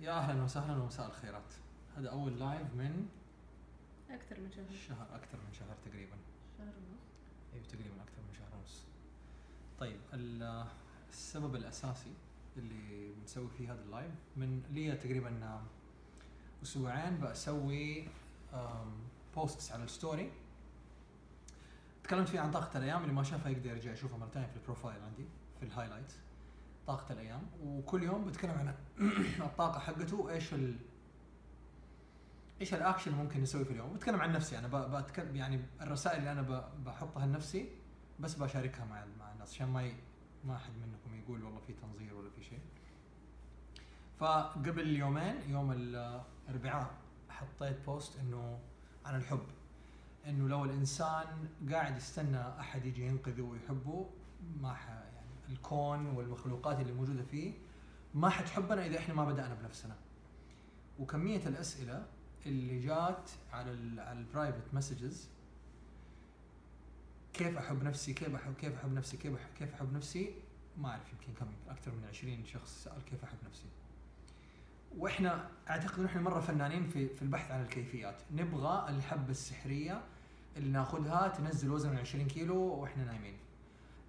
يا أهلا وسهلا ومساء الخيرات. هذا أول live من أكثر من شهر. شهر أكثر من شهر تقريبا. شهر ونص. أيوه تقريبا أكثر من شهر ونص. طيب ال- السبب الأساسي اللي بنسوي فيه هذا ال live من لي تقريبا أسبوعين بسوي posts على ال story تكلمت فيه عن طاقة الأيام اللي ما شافها يقدر يرجع يشوفها ثانية في ال profile عندي في ال highlight طاقة الأيام. وكل يوم بتكلم عن الطاقة حقته وإيش ال إيش الاكشن ممكن نسويه في اليوم. بتكلم عن نفسي. أنا ب- بتكلم يعني الرسائل اللي أنا ب- بحطها لنفسي بس بشاركها مع مع الناس. عشان ما ي... ما أحد منكم يقول والله في تنظير ولا في شيء. فقبل يومين يوم الأربعاء حطيت post إنه عن الحب. إنه لو الإنسان قاعد يستنى أحد يجي ينقذه ويحبه ما ح... الكون والمخلوقات اللي موجودة فيه ما حتحبنا إذا إحنا ما بدأنا بنفسنا. وكمية الأسئلة اللي جات على ال على ال private messages كيف أحب نفسي كيف احب كيف أحب نفسي كيف أحب كيف أحب نفسي؟ ما أعرف يمكن كم أكثر من 20 شخص سأل كيف أحب نفسي. وإحنا أعتقد ان إحنا مرة فنانين في في البحث عن الكيفيات. نبغى الحبة السحرية اللي ناخذها تنزل وزن 20 كيلو وإحنا نايمين.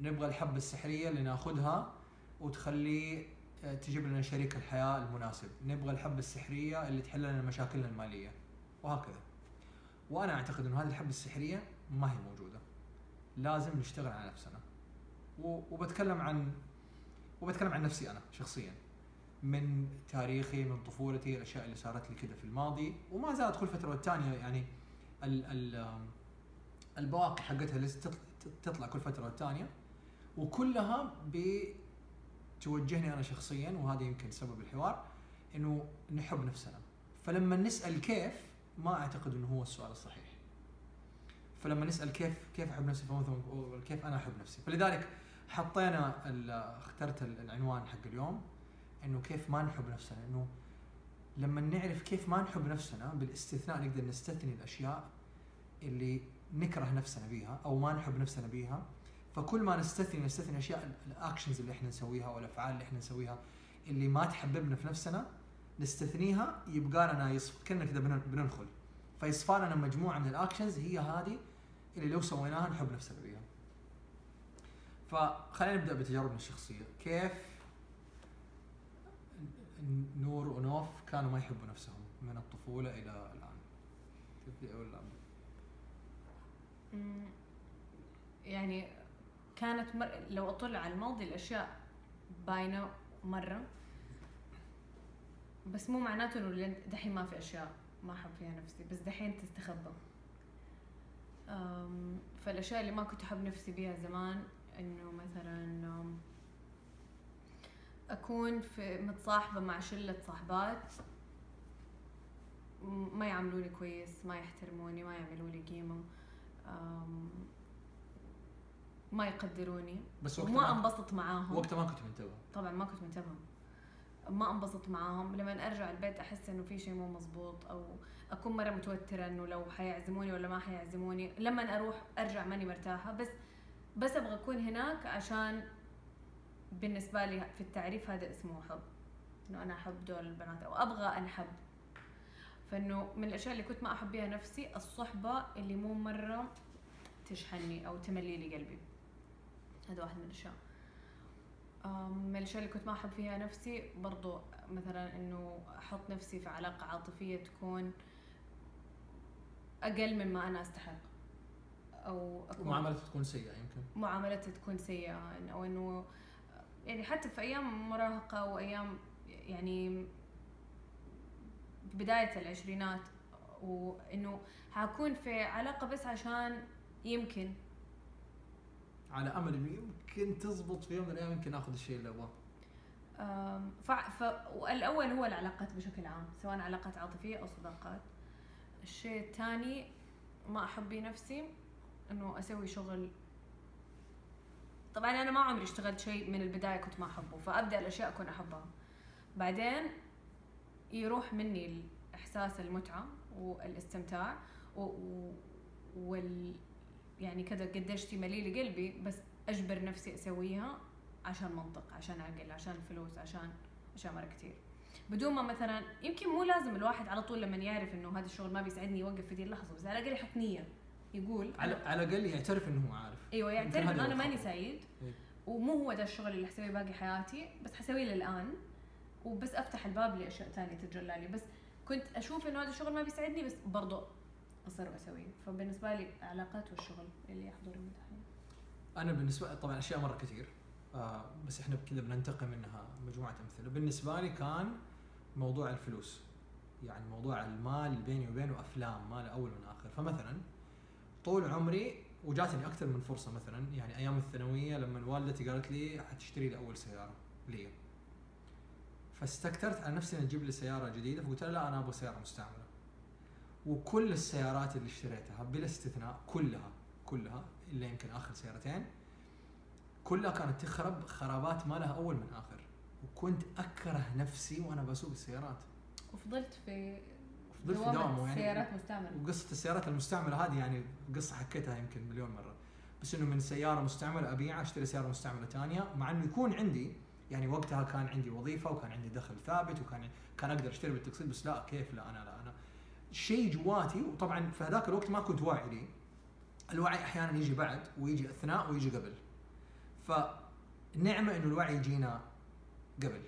نبغى الحبه السحرية اللي ناخذها وتخلي آه، تجيب لنا شريك الحياة المناسب. نبغى الحبه السحرية اللي تحل لنا مشاكلنا المالية. وهكذا. وأنا أعتقد إنه هذه الحبه السحرية ما هي موجودة. لازم نشتغل على نفسنا. وبتكلم عن وبتكلم عن نفسي أنا شخصيا. من تاريخي من طفولتي الأشياء اللي صارت لي كذا في الماضي. وما زالت كل فترة والتانية يعني ال ال البواقي حقتها تطلع كل فترة والتانية. وكلها بتوجهني أنا شخصيا وهذا يمكن سبب الحوار إنه نحب نفسنا. فلما نسأل كيف ما أعتقد إنه هو السؤال الصحيح. فلما نسأل كيف كيف أحب نفسي فمثلا كيف أنا أحب نفسي؟ فلذلك حطينا اخترت ال- العنوان حق اليوم إنه كيف ما نحب نفسنا. إنه لما نعرف كيف ما نحب نفسنا بالاستثناء نقدر نستثني الأشياء اللي نكره نفسنا بيها أو ما نحب نفسنا بيها فكل ما نستثني نستثني الاشياء ال- ال actions اللي إحنا نسويها والافعال اللي إحنا نسويها اللي ما تحببنا في نفسنا نستثنيها يبقى لنا يصف كنا كذا بن- بننخل. فيصفى لنا مجموعة من ال actions هي هذه اللي لو سويناها نحب نفسنا بيها. فخلينا نبدأ بتجاربنا الشخصية. كيف نور ونوف كانوا ما يحبوا نفسهم من الطفولة إلى الآن؟ تبدأ ولا يعني كانت مر... لو اطل على الماضي الأشياء باينة مرة بس مو معناته إنه دحين ما في أشياء ما أحب فيها نفسي بس دحين تستخبى. فالأشياء اللي ما كنت أحب نفسي بيها زمان إنه مثلا أكون في متصاحبة مع شلة صاحبات ما يعاملوني كويس ما يحترموني ما يعملوا لي قيمة. ما يقدروني. بس وقت وما ما انبسط معاهم. وقتها ما كنت منتبه. طبعا ما كنت منتبهه ما انبسط معاهم. لما أرجع البيت أحس إنه في شيء مو مزبوط أو أكون مرة متوترة إنه لو حيعزموني ولا ما حيعزموني. لما أروح أرجع ماني مرتاحة. بس بس أبغى أكون هناك عشان بالنسبة لي في التعريف هذا اسمه حب. إنه أنا أحب دول البنات أو أبغى انحب فإنه من الأشياء اللي كنت ما أحب بيها نفسي الصحبة اللي مو مرة تشحنني أو تملي لي قلبي. هذا واحد من الأشياء. أم، من الأشياء اللي كنت ما أحب فيها نفسي برضو مثلا إنه أحط نفسي في علاقة عاطفية تكون أقل مما أنا أستحق. أو أكون ومعاملته تكون سيئة يمكن. معاملتها تكون سيئة أو إنه يعني حتى في أيام مراهقة وأيام يعني بداية العشرينات وإنه حكون في علاقة بس عشان يمكن. على أمل إنه يمكن تزبط في يوم من الأيام يمكن آخذ الشيء اللي أبغاه. ف... ف... والأول هو العلاقات بشكل عام سواء علاقات عاطفية أو صداقات. الشيء الثاني ما أحب بيه نفسي إنه أسوي شغل. طبعا أنا ما عمري اشتغلت شيء من البداية كنت ما أحبه فأبدأ الأشياء أكون أحبها. بعدين يروح مني إحساس المتعة والإستمتاع و... و... وال يعني كذا قديش تملي لي قلبي بس أجبر نفسي أسويها عشان منطق عشان عقل عشان فلوس عشان اشياء مره كتير بدون ما مثلا يمكن مو لازم الواحد على طول لما يعرف إنه هذا الشغل ما بيسعدني يوقف في دي اللحظة بس على الأقل يحط نية يقول على على الأقل يعترف إنه هو عارف أيوه يعترف إنه أنا ماني. سعيد إيه. ومو هو ده الشغل اللي حسويه باقي حياتي بس حسويه للآن وبس أفتح الباب لأشياء ثانية تتجلى لي بس كنت أشوف إنه هذا الشغل ما بيسعدني بس برضه اصر واسويه فبالنسبة لي علاقات والشغل اللي يحضرني دحين أنا بالنسبة طبعا أشياء مرة كثير. آه بس إحنا كذا بننتقي منها مجموعة أمثلة. بالنسبة لي كان موضوع الفلوس. يعني موضوع المال بيني وبينه أفلام ما له أول من آخر. فمثلا طول عمري وجاتني أكثر من فرصة مثلا. يعني أيام الثانوية لما والدتي قالت لي حتشتري لي أول سيارة لي. فاستكثرت على نفسي ان أجيب لي سيارة جديدة. فقلت لها لا أنا أبغى سيارة مستعملة. وكل السيارات اللي اشتريتها بلا استثناء كلها كلها إلا يمكن آخر سيارتين كلها كانت تخرب خرابات ما لها أول من آخر. وكنت أكره نفسي وأنا بسوق السيارات. وفضلت في فضلت في دوامة يعني سيارات مستعملة. وقصة السيارات المستعملة هذه يعني قصة حكيتها يمكن مليون مرة. بس إنه من سيارة مستعملة ابيعها أشتري سيارة مستعملة ثانية مع إنه يكون عندي يعني وقتها كان عندي وظيفة وكان عندي دخل ثابت وكان كان أقدر أشتري بالتقسيط بس لا كيف لا أنا لا. شيء جواتي وطبعا في هذاك الوقت ما كنت واعي لي. الوعي أحيانا يجي بعد ويجي أثناء ويجي قبل. فنعمة إنه الوعي يجينا قبل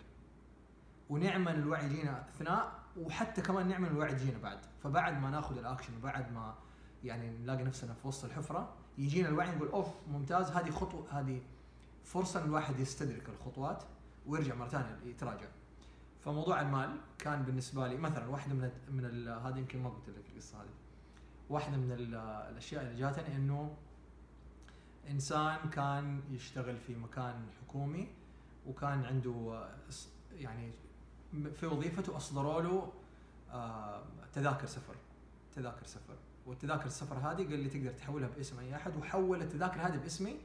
ونعمة ان الوعي يجينا أثناء وحتى كمان نعمة ان الوعي يجينا بعد. فبعد ما ناخذ الأكشن وبعد ما يعني نلاقي نفسنا في وسط الحفرة يجينا الوعي نقول أوف ممتاز هذه خطوه هذه فرصة إن الواحد يستدرك الخطوات ويرجع مرة ثانية يتراجع. فموضوع المال كان بالنسبة لي مثلا واحدة من من هذه يمكن ما قلت لك القصة هذه. واحدة من ال- الأشياء اللي جاتني إنه إنسان كان يشتغل في مكان حكومي وكان عنده يعني في وظيفته أصدروا له آه، تذاكر سفر تذاكر سفر. والتذاكر السفر هذه قال لي تقدر تحولها باسم أي أحد وحول التذاكر هذه باسمي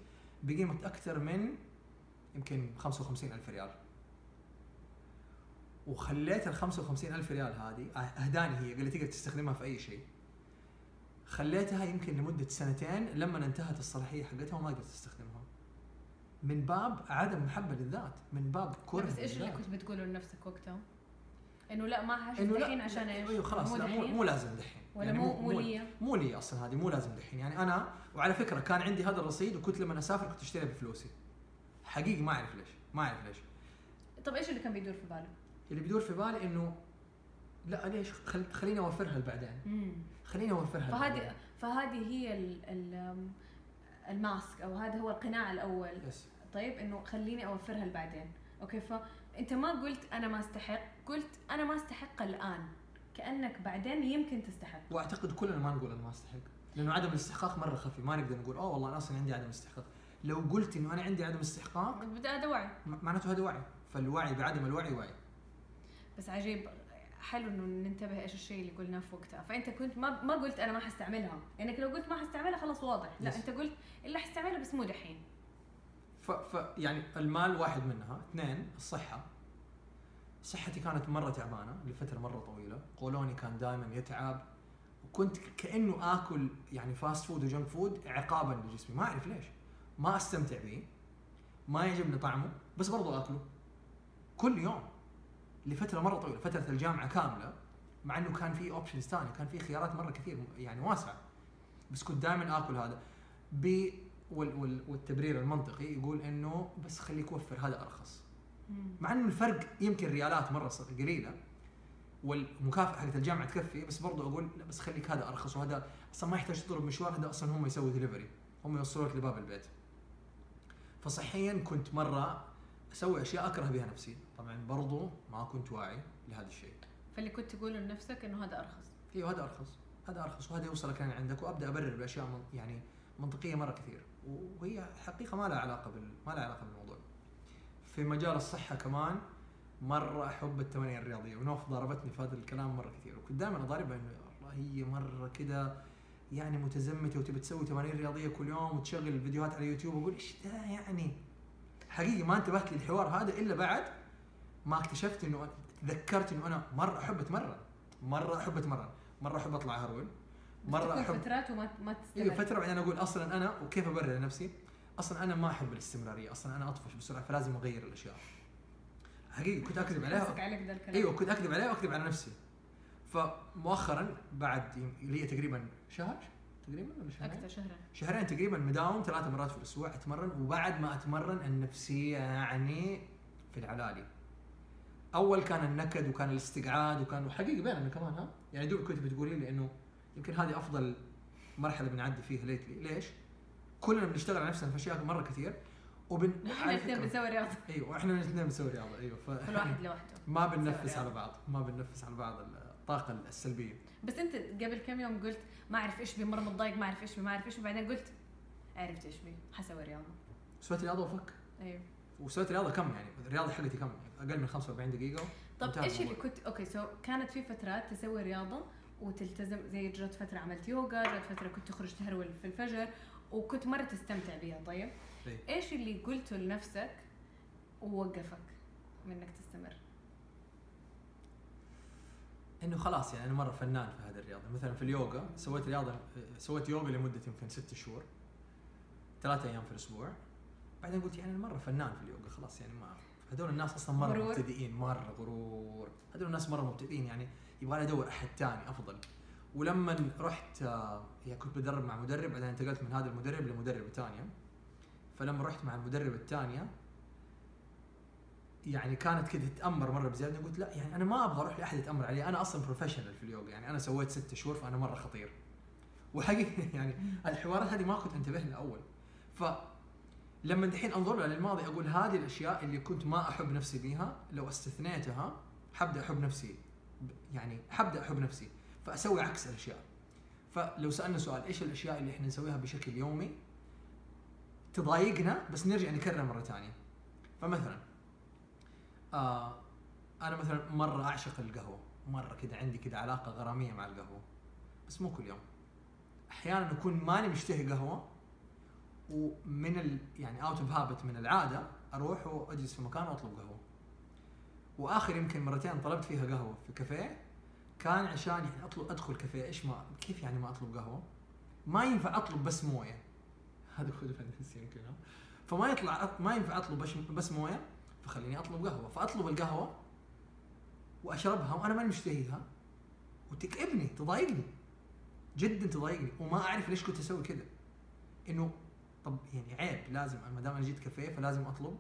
بقيمة أكثر من يمكن 55 ألف ريال. وخليت ال 55 ألف ريال هذه أه- أهداني هي قال لي تقدر تستخدمها في أي شيء خليتها يمكن لمدة سنتين لما انتهت الصلاحية حقتها وما قدرت استخدمها من باب عدم محبة للذات من باب كره بس إيش اللي. كنت بتقوله لنفسك وقتها؟ إنه لا ما إنه دحين عشان إيش؟ أيوه خلاص مو لا مو؟ مو لازم دحين ولا يعني مو مو لي مو لي أصلا هذه مو لازم دحين يعني أنا وعلى فكرة كان عندي هذا الرصيد وكنت لما أسافر كنت اشتريها بفلوسي حقيقي ما أعرف ليش ما أعرف ليش طب إيش اللي كان بيدور في بالك؟ اللي بيدور في بالي إنه لا ليش؟ خل... خليني أوفرها لبعدين. خليني أوفرها فهذه. فهذه هي ال ال ال mask أو هذا هو القناع الأول. yes طيب إنه خليني أوفرها لبعدين. okay فانت ما قلت أنا ما أستحق قلت أنا ما أستحق الآن. كأنك بعدين يمكن تستحق. وأعتقد كلنا ما نقول أنا ما أستحق لأنه عدم الاستحقاق مرة خفي. ما نقدر نقول أوه والله أنا أصلا عندي عدم استحقاق لو قلت إنه أنا عندي عدم استحقاق هذا وعي. معناته هذا وعي. فالوعي بعدم الوعي وعي. بس عجيب حلو إنه ننتبه إيش الشيء اللي قلناه في وقتها. فأنت كنت ما ما قلت أنا ما حستعملها. لانك لو قلت ما حستعملها خلاص واضح. لا Yes. أنت قلت الا حستعملها بس مو دحين. ف... ف يعني المال واحد منها. اثنين الصحة. صحتي كانت مرة تعبانة. لفترة مرة طويلة. قولوني كان دائما يتعب. وكنت كأنه آكل يعني fast food و junk food عقابا لجسمي. ما أعرف ليش. ما أستمتع به. ما يعجبني طعمه. بس برضو آكله. كل يوم. لفترة مرة طويلة فترة الجامعة كاملة مع إنه كان في options ثانية كان في خيارات مرة كثير يعني واسعة. بس كنت دائما آكل هذا. ب وال وال والتبرير المنطقي يقول إنه بس خليك وفر هذا أرخص. مع إنه الفرق يمكن ريالات مرة قليلة. والمكافأة حقت الجامعة تكفي بس برضو أقول لا بس خليك هذا أرخص وهذا أصلا ما يحتاج تضرب مشوار هذا أصلا هم يسوي دليفري هم يوصلوك لباب البيت. فصحيا كنت مرة أسوي أشياء أكره بها نفسي. طبعا برضو ما كنت واعي لهذا الشيء. فاللي كنت تقوله لنفسك إنه هذا أرخص. إيوه هذا أرخص. هذا أرخص. وهذا يوصلك لين عندك. وأبدأ أبرر بأشياء من يعني منطقية مرة كثير. وهي حقيقة ما لها علاقة بال ما لها علاقة بالموضوع. في مجال الصحة كمان مرة أحب التمارين الرياضية. ونوف ضربتني في هذا الكلام مرة كثير. وكنت دائما أضاربها إنه والله هي مرة كذا يعني متزمتة. وتبي تسوي تمارين رياضية كل يوم وتشغل فيديوهات على يوتيوب. وأقول إيش ده يعني؟ حقيقي ما انتبهت للحوار هذا إلا بعد ما اكتشفت إنه تذكرت إنه أنا مرة أحب أتمرن. مرة أحب أتمرن. مرة أحب أطلع هرول مرة احب فترات وما ما أيوه تستمر فترة بعدين أقول أصلا أنا وكيف أبرر لنفسي أصلا أنا ما أحب الاستمرارية. أصلا أنا أطفش بسرعة فلازم أغير الأشياء. حقيقي كنت أكذب عليها عليك الكلام. أيوه كنت أكذب عليها وأكذب على نفسي. فمؤخرا بعد هي تقريبا شهر تقريبا ولا شهرين؟ أكثر شهرين. شهرين تقريبا مداوم ثلاث مرات في الأسبوع أتمرن وبعد ما أتمرن النفسية يعني في العلالي. أول كان النكد وكان الاستقعاد وكان وحقيقي بيننا كمان ها؟ يعني دوب كنت بتقولي لي إنه يمكن هذه أفضل مرحلة بنعدي فيها lately ليش؟ كلنا بنشتغل على نفسنا في أشياء مرة كثير وبن إحنا الاثنين بنسوي رياضة. أيوه وإحنا الاثنين بنسوي رياضة أيوه ف كل واحد لوحده. ما بننفس. على بعض ما بننفس على بعض الطاقة السلبية. بس أنت قبل كم يوم قلت ما أعرف إيش بي مره متضايق ما أعرف إيش بي ما أعرف إيش بي بعدين قلت عرفت إيش بي حسوي رياضة. سويت رياضة وفك. أيوه. وسويت رياضة كم يعني؟ الرياضة حقتي كم؟ أقل من 45 دقيقة. طب إيش اللي. كنت okay so كانت في فترات تسوي رياضة وتلتزم زي جت فترة عملت يوغا جت فترة كنت تخرج تهرول في الفجر وكنت مرة تستمتع بيها. طيب إيه. إيش اللي قلته لنفسك ووقفك من إنك تستمر؟ إنه خلاص يعني أنا مرة فنان في هذه الرياضة. مثلا في اليوغا سويت رياضة سويت يوغا لمدة يمكن ست شهور ثلاثة أيام في الأسبوع. بعدين قلت يعني أنا مرة فنان في اليوغا خلاص يعني ما هذول الناس أصلا مرة غرور. مبتدئين مرة غرور. هذول الناس مرة مبتدئين يعني يبغى لي أدور أحد ثاني أفضل. ولما رحت آه، يعني كنت بدرب مع مدرب بعدين انتقلت من هذا المدرب لمدرب ثانية فلما رحت مع المدرب الثانية يعني كانت كذا تتأمر مرة بزيادة. قلت لا يعني أنا ما أبغى أروح لأحد يتأمر علي. أنا أصلا professional في اليوغا يعني أنا سويت ست شهور فأنا مرة خطير. وحقيقي يعني الحوارات هذه ما كنت أنتبه لها أول. ف لما دحين انظر لها للماضي أقول هذه الأشياء اللي كنت ما أحب نفسي بيها لو استثنيتها حبدأ أحب نفسي يعني حبدأ أحب نفسي فأسوي عكس الأشياء. فلو سألنا سؤال إيش الأشياء اللي إحنا نسويها بشكل يومي تضايقنا بس نرجع نكررها مرة ثانية؟ فمثلا آه أنا مثلا مرة أعشق القهوة مرة كذا عندي كذا علاقة غرامية مع القهوة بس مو كل يوم. أحيانا أكون ماني مشتهي قهوة ومن ال يعني out of habit من العادة أروح وأجلس في مكان وأطلب قهوة. وآخر يمكن مرتين طلبت فيها قهوة في كافيه كان عشان يعني اطلب أدخل كافيه إيش ما كيف يعني ما أطلب قهوة؟ ما ينفع أطلب بس موية. هذا هو ال fantasy يمكن؟ فما يطلع ما ينفع أطلب بس موية فخليني أطلب قهوة. فأطلب القهوة وأشربها وأنا ماني مشتهيها. وتكئبني تضايقني. جدا تضايقني. وما أعرف ليش كنت أسوي كذا إنه طب يعني عيب لازم ما دام أنا جيت كافيه فلازم أطلب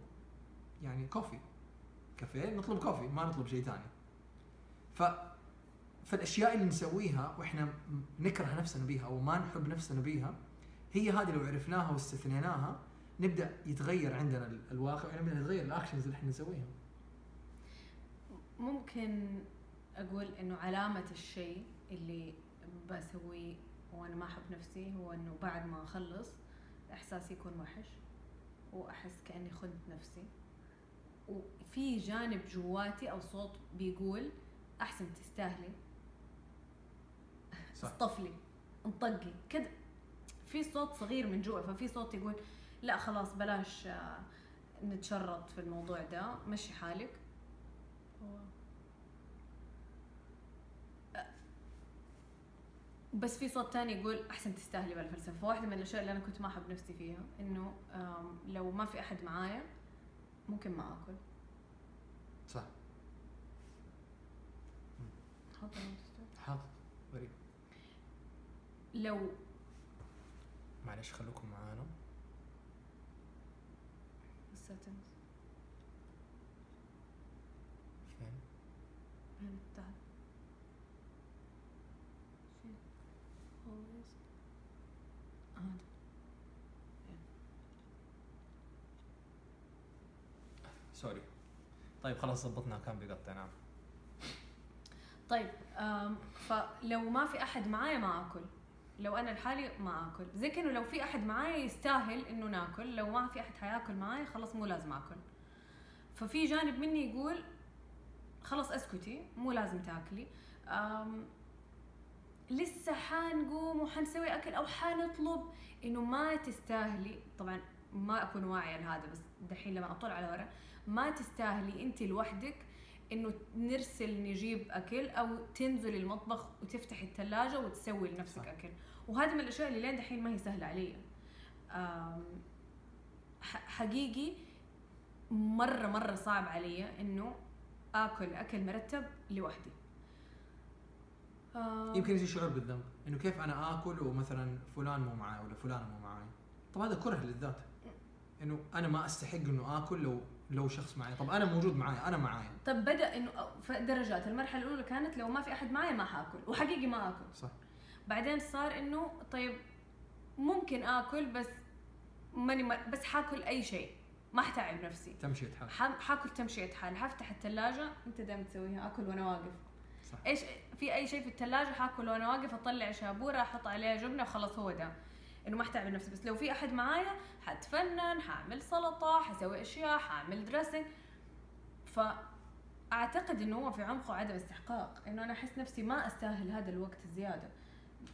يعني coffee. كافيه نطلب coffee ما نطلب شيء ثاني ف فالأشياء اللي نسويها وإحنا نكره نفسنا بيها أو ما نحب نفسنا بيها هي هذه لو عرفناها واستثنيناها نبدأ يتغير عندنا ال- الواقع ونبدا يتغير ال actions اللي إحنا نسويها. ممكن أقول إنه علامة الشيء اللي بسويه وأنا ما أحب نفسي هو إنه بعد ما أخلص احساسي يكون وحش وأحس كأني خنت نفسي. وفي جانب جواتي أو صوت بيقول أحسن تستاهلي. صح. اصطفلي انطقي كده في صوت صغير من جوا ففي صوت يقول لا خلاص بلاش آه، نتشرط في الموضوع ده مشي حالك هو- آه، بس في صوت تاني يقول أحسن تستاهلي بالفلسفة. فواحده من الأشياء اللي أنا كنت ما أحب نفسي فيها إنه لو ما في أحد معايا ممكن ما آكل. صح. حاضر غريب لو معلش خلوكم معانا. ال settings فين؟ هنا تعال sorry. طيب خلاص ضبطنا كان بيقطع نعم. طيب فلو ما في أحد معايا ما آكل. لو أنا لحالي ما آكل. زي كأنه لو في أحد معايا يستاهل إنه ناكل. لو ما في أحد حياكل معايا خلاص مو لازم آكل. ففي جانب مني يقول خلاص أسكتي مو لازم تاكلي. لسه حنقوم وحنسوي أكل أو حنطلب إنه ما تستاهلي. طبعا ما أكون واعية لهذا بس دحين لما أطلع على ورا ما تستاهلي انت لوحدك إنه نرسل نجيب أكل أو تنزلي المطبخ وتفتحي الثلاجه وتسوي لنفسك صح. أكل. وهذه من الأشياء اللي لين دحين ما هي سهلة علي. حقيقي مرة مرة صعب علي إنه آكل أكل مرتب لوحدي. يمكن يجي شعور بالذنب إنه كيف أنا آكل ومثلا فلان مو معي ولا فلانة مو معي طب هذا كره للذات. إنه أنا ما أستحق إنه آكل لو لو شخص معي. طب أنا موجود معي أنا معي. طب بدأ إنه في درجات. المرحلة الأولى كانت لو ما في أحد معي ما حأكل وحقيقي ما آكل. صح. بعدين صار إنه طيب ممكن آكل بس ماني بس حأكل أي شيء. ما حتعب نفسي. تمشي حال. حأكل تمشية حال. حفتح الثلاجة أنت دائما تسويها. آكل وأنا واقف. صح. إيش في أي شيء في الثلاجة حأكل وأنا واقف أطلع شابورة أحط عليها جبنة وخلص هو ده إنه ما حتعب نفسي بس لو في أحد معايا حتفنن حأعمل سلطة حسوي أشياء حأعمل dressing فأعتقد إنه هو في عمقه عدم استحقاق إنه أنا أحس نفسي ما أستاهل هذا الوقت الزيادة.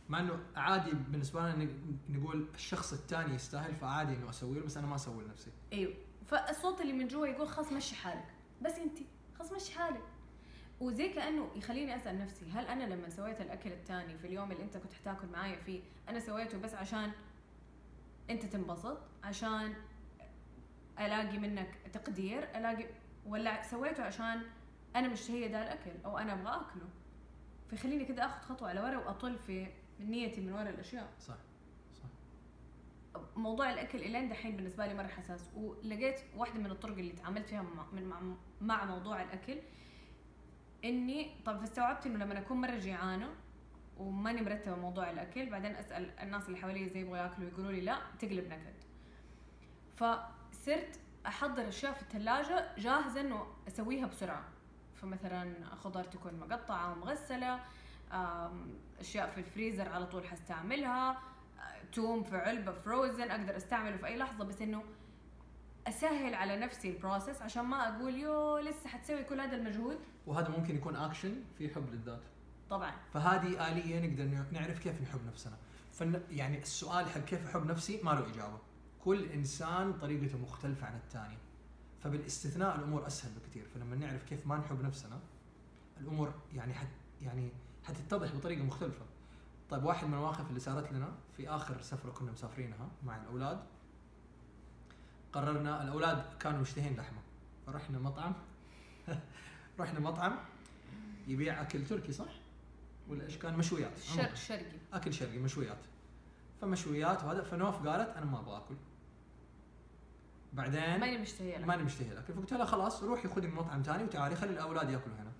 مع إنه عادي بالنسبة لنا نقول الشخص الثاني يستاهل فعادي إنه أسوي له بس أنا ما أسوي لنفسي. أيوه. فالصوت اللي من جوا يقول خلاص مشي حالك. بس انت خلاص مشي حالك. وزي كأنه يخليني أسأل نفسي هل أنا لما سويت الأكل الثاني في اليوم اللي أنت كنت حتاكل معايا فيه أنا سويته بس عشان أنت تنبسط؟ عشان ألاقي منك تقدير؟ ألاقي ولا سويته عشان أنا مشتهيه ده الأكل أو أنا أبغى أكله؟ فيخليني كده اخذ خطوة على ورا وأطل في نيتي من ورا الأشياء. صح صح. موضوع الأكل إلين دحين بالنسبة لي مرة حساس ولقيت واحدة من الطرق اللي تعاملت فيها مع, مع موضوع الأكل إني طب فاستوعبت إنه لما أكون مرة جيعانة وماني مرتبة موضوع الأكل بعدين أسأل الناس اللي حوالي زي يبغوا يأكلوا يقولوا لي لا تقلب نكد. فصرت أحضر أشياء في الثلاجه جاهزة إنه أسويها بسرعة. فمثلا خضار تكون مقطعة ومغسلة أشياء في الفريزر على طول حستعملها توم في علبة frozen أقدر أستعمله في أي لحظة بس إنه أسهل على نفسي ال process عشان ما أقول يو لسه حتسوي كل هذا المجهود. وهذا ممكن يكون اكشن في حب للذات. طبعا. فهذه آلية نقدر نعرف كيف نحب نفسنا. فن يعني السؤال حق كيف أحب نفسي؟ ما له إجابة. كل إنسان طريقته مختلفة عن الثاني. فبالاستثناء الأمور أسهل بكثير. فلما نعرف كيف ما نحب نفسنا الأمور يعني حت يعني حتتضح بطريقة مختلفة. طيب واحد من المواقف اللي صارت لنا في آخر سفرة كنا مسافرينها مع الأولاد قررنا الأولاد كانوا مشتهين لحمة. فرحنا مطعم. رحنا مطعم. يبيع أكل تركي صح؟ ولا إيش؟ كان مشويات. شر عموماً. شرقي. أكل شرقي مشويات. فمشويات وهذا. فنوف قالت أنا ما أبغى أكل. بعدين ماني مشتهية لك. ماني مشتهي الاكل فقلت لها خلاص روحي خذي من مطعم ثاني وتعالي خلي الأولاد يأكلوا هنا.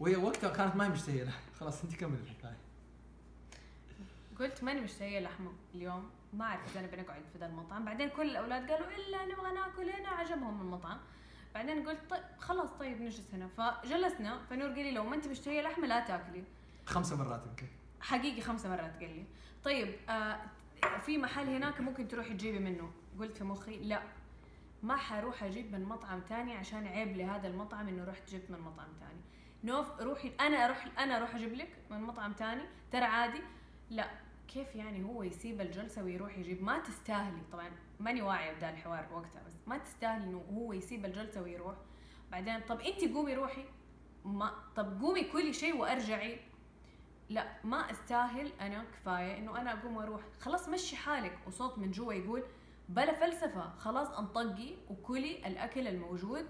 وهي وقتها كانت ما هي مشتهية خلاص أنت كمل الحكاية. قلت ماني مشتهية لحمة اليوم. ما أعرف إذا أنا بنقعد في ذا المطعم. بعدين كل الأولاد قالوا إلا نبغى ناكل هنا عجبهم المطعم. بعدين قلت طيب خلاص طيب نجلس هنا. فجلسنا فنور قال لي لو ما أنت مشتهية لحمة لا تاكلي. خمسة مرات يمكن. حقيقي خمسة مرات قال لي. طيب آه في محل هناك ممكن تروحي تجيبي منه. قلت في مخي لا. ما حروح أجيب من مطعم تاني عشان عيب لهذا المطعم إنه رحت جبت من مطعم تاني. نوف روحي أنا أروح أنا أروح أجيب لك من مطعم تاني؟ ترى عادي؟ لا. كيف يعني هو يسيب الجلسة ويروح يجيب؟ ما تستاهلي. طبعا ماني واعية بدا الحوار وقتها بس ما تستاهلي إنه هو يسيب الجلسة ويروح. بعدين طب أنت قومي روحي. ما طب قومي كلي شيء وأرجعي. لا ما أستاهل أنا كفاية إنه أنا أقوم وأروح. خلاص مشي حالك. وصوت من جوا يقول بلا فلسفة. خلاص أنطقي وكلي الأكل الموجود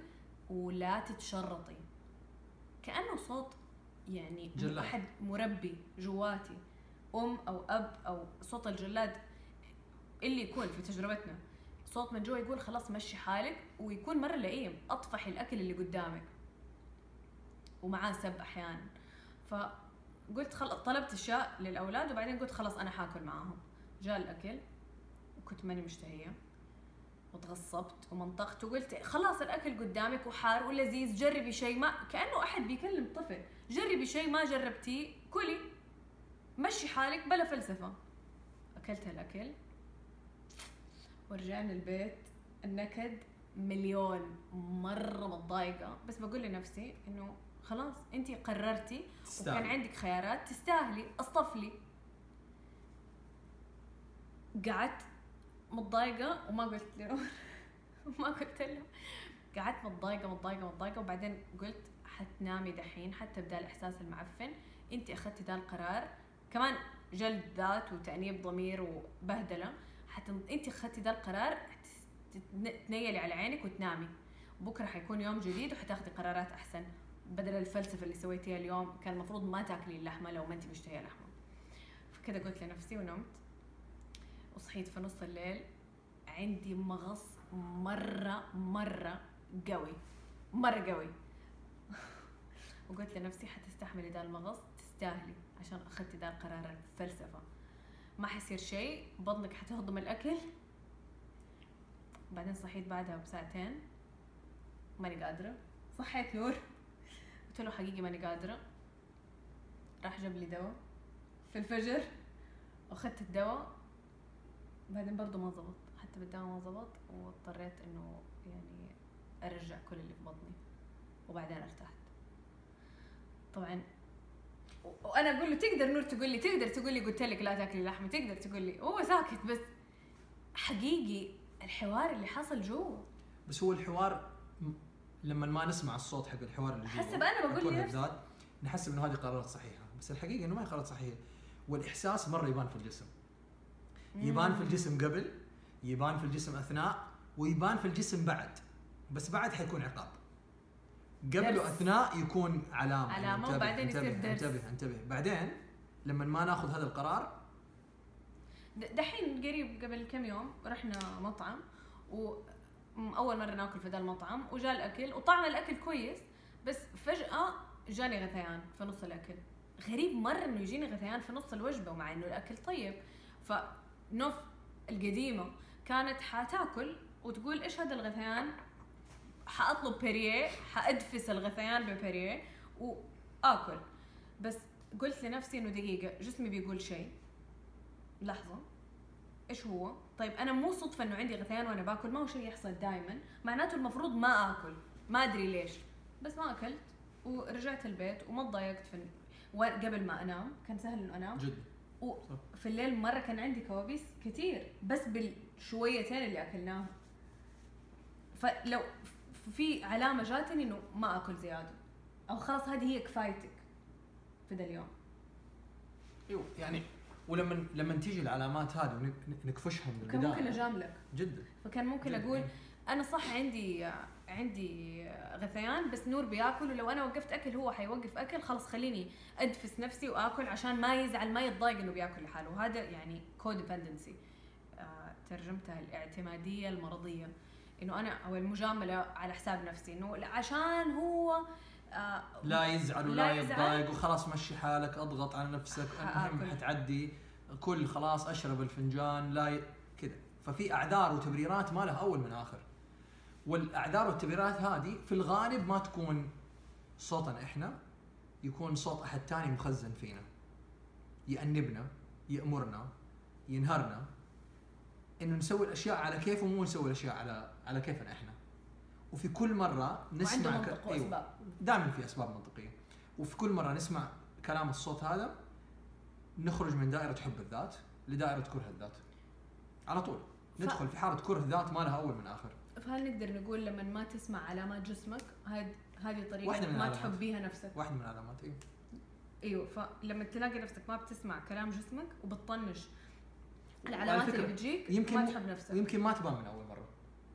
ولا تتشرطي. كأنه صوت يعني جلاد. أحد مربي جواتي. أم أو أب أو صوت الجلاد اللي يكون في تجربتنا. صوت من جوا يقول خلاص مشي حالك ويكون مرة لئيم. أطفحي الأكل اللي قدامك. ومعاه سب أحيانا. فقلت خل... طلبت أشياء للأولاد وبعدين قلت خلاص أنا حاكل معاهم. جاء الأكل وكنت ماني مشتهية. وتغصبت ومنطقت وقلت خلاص الأكل قدامك وحار ولذيذ جربي شيء ما كأنه أحد بيكلم طفل. جربي شيء ما جربتيه كلي. مشي حالك بلا فلسفة. أكلت الاكل ورجعنا البيت. النكد مليون مرة متضايقة. بس بقول لنفسي إنه خلاص انت قررتي وكان تستاهل عندك خيارات تستاهلي. اصطفلي قعدت متضايقة وما قلت له. ما قلت له. قعدت متضايقة متضايقة متضايقة. وبعدين قلت حتنامي دحين حتى بدا الإحساس المعفن. أنت أخذتي ذا القرار. كمان جلد ذات وتأنيب ضمير وبهدلة. حتى أنت أخذتي ذا القرار تنيلي على عينك وتنامي. بكرة حيكون يوم جديد وحتاخدي قرارات أحسن. بدل الفلسفة اللي سويتيها اليوم كان المفروض ما تاكلي اللحمه لو ما انت مشتهية لحمة. فكذا قلت لنفسي ونمت. وصحيت في نص الليل. عندي مغص مرة مرة قوي. مرة قوي. وقلت لنفسي حتستحملي ذا المغص تستاهلي. عشان أخذتي ذا القرار الفلسفة. ما حيصير شيء بطنك حتهضم الأكل. بعدين صحيت بعدها بساعتين. ماني قادرة. صحيت نور. قلت له حقيقي ماني قادرة. راح جاب لي دواء في الفجر. واخذت الدواء. بعدين برضه ما زبط. حتى بالدواء ما زبط واضطريت إنه يعني أرجع كل اللي في بطني. وبعدين ارتحت. طبعا وأنا أقول له تقدر نور تقول لي تقدر تقول لي قلت لك لا تاكلي لحمة تقدر تقول لي. هو ساكت بس حقيقي الحوار اللي حصل جوا. بس هو الحوار لما ما نسمع الصوت حق الحوار اللي جوا حسب أنا بقول الكره لنفسي. الذات نحسب إنه هذه قرارات صحيحة. بس الحقيقة إنه ما هي قرارات صحيحة. والإحساس مرة يبان في الجسم. يبان في الجسم قبل يبان في الجسم أثناء ويبان في الجسم بعد. بس بعد حيكون عقاب. قبل. واثناء يكون علامة. علامة انتبه وبعدين يصير انتبه درس. انتبه انتبه. بعدين لما ما ناخذ هذا القرار دحين قريب قبل كم يوم رحنا مطعم وأول مرة ناكل في ذا المطعم وجاء الأكل وطعم الأكل كويس بس فجأة جاني غثيان في نص الأكل. غريب مرة إنه يجيني غثيان في نص الوجبة ومع إنه الأكل طيب. فنوف القديمة كانت حتاكل وتقول إيش هذا الغثيان؟ حأطلب بيريه حأدفس الغثيان ببيريه وآكل. بس قلت لنفسي إنه دقيقة جسمي بيقول شيء. لحظة. إيش هو؟ طيب أنا مو صدفة إنه عندي غثيان وأنا باكل ما هو شيء يحصل دائما، معناته المفروض ما آكل، ما أدري ليش، بس ما أكلت ورجعت البيت وما تضايقت في قبل ما أنام، كان سهل إنه أنام، جدا. وفي الليل مرة كان عندي كوابيس كثير بس بالشويتين اللي أكلناهم. فلو في علامة جاتني إنه ما أكل زيادة. أو خلاص هذه هي كفايتك في ذا اليوم. أيوه يعني ولما لما تيجي العلامات هذه ونك- نكفشها من كان البداية. ممكن أجاملك. جدا. فكان ممكن جداً. أقول أنا صح عندي عندي غثيان بس نور بياكل ولو أنا وقفت أكل هو حيوقف أكل خلاص خليني أدفس نفسي وآكل عشان ما يزعل ما يتضايق إنه بياكل لحاله. وهذا يعني codependency ترجمتها الإعتمادية المرضية. إنه أنا أو المجاملة على حساب نفسي إنه عشان هو آه، لا يزعل لا ولا. يتضايق وخلاص مشي حالك أضغط على نفسك المهم حآكل. حتعدي كل خلاص أشرب الفنجان لا ي... كذا ففي أعذار وتبريرات ما لها أول من آخر والأعذار والتبريرات هذه في الغالب ما تكون صوتنا إحنا يكون صوت أحد ثاني مخزن فينا يأنبنا يأمرنا ينهرنا إنه نسوي الأشياء على كيفه مو نسوي الأشياء على على كيفنا إحنا. وفي كل مرة نسمع ك- منطق أيوة. دائما في أسباب منطقية. وفي كل مرة نسمع كلام الصوت هذا نخرج من دائرة حب الذات لدائرة كره الذات. على طول. ندخل في حالة كره ذات ما لها أول من آخر. فهل نقدر نقول لما ما تسمع علامات جسمك هذه هذه طريقة ما. تحب بيها نفسك؟ واحدة من العلامات إيوه. إيوه. فلما تلاقي نفسك ما بتسمع كلام جسمك وبتطنش العلامات اللي بتجيك يمكن ما تحب نفسك. ويمكن ما تبان من أول مرة.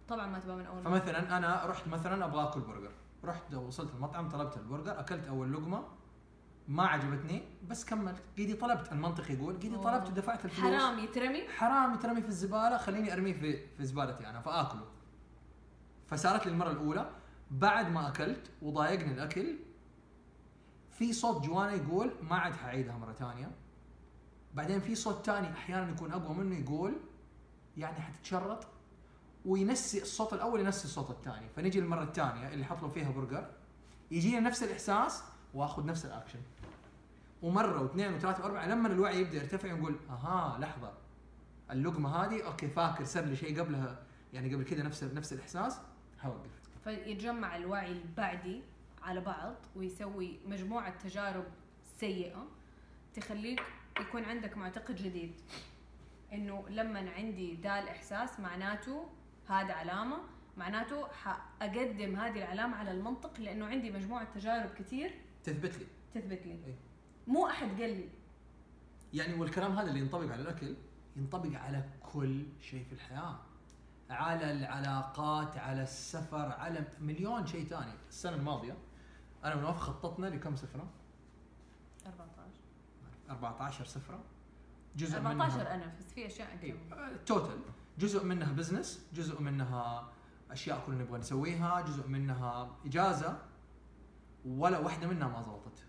طبعا ما تبغى من أول مرة. فمثلا أنا رحت مثلا أبغى أكل برجر. رحت وصلت المطعم طلبت البرجر أكلت أول لقمة ما عجبتني بس كملت. قيدي طلبت المنطق يقول قيدي. طلبت ودفعت الفلوس. حرام يترمي. حرام يترمي في الزبالة خليني أرميه في في زبالتي أنا فآكله. فصارت لي المرة الأولى. بعد ما أكلت وضايقني الأكل في صوت جوانا يقول ما عاد حعيدها مرة ثانية. بعدين في صوت ثاني أحيانا يكون أقوى منه يقول يعني حتتشرط وينسي الصوت الأول ينسي الصوت الثاني. فنجي المره الثانية اللي حطلب فيها برجر يجينا نفس الإحساس وآخذ نفس الأكشن. ومرة واثنين وثلاثة وأربعة لما الوعي يبدأ يرتفع نقول أها لحظة اللقمة هذه okay فاكر صار لي شيء قبلها يعني قبل كذا نفس نفس الإحساس حوقف فيتجمع الوعي البعدي على بعض ويسوي مجموعة تجارب سيئة تخليك يكون عندك معتقد جديد. إنه لما عندي دا الاحساس معناته هذا علامة معناته حأقدم هذه العلامة على المنطق لأنه عندي مجموعة تجارب كثير تثبت لي. تثبت لي. إيه. مو أحد قال لي. يعني والكلام هذا اللي ينطبق على الأكل ينطبق على كل شيء في الحياة. على العلاقات على السفر على مليون شيء ثاني السنة الماضية أنا ونواف خططنا لكم سفرة. 14 14 سفرة جزء 14 منها أنا بس في أشياء أنت إيه، آه، total جزء منها business جزء منها أشياء كلنا نبغى نسويها جزء منها إجازة ولا واحدة منها ما زبطت.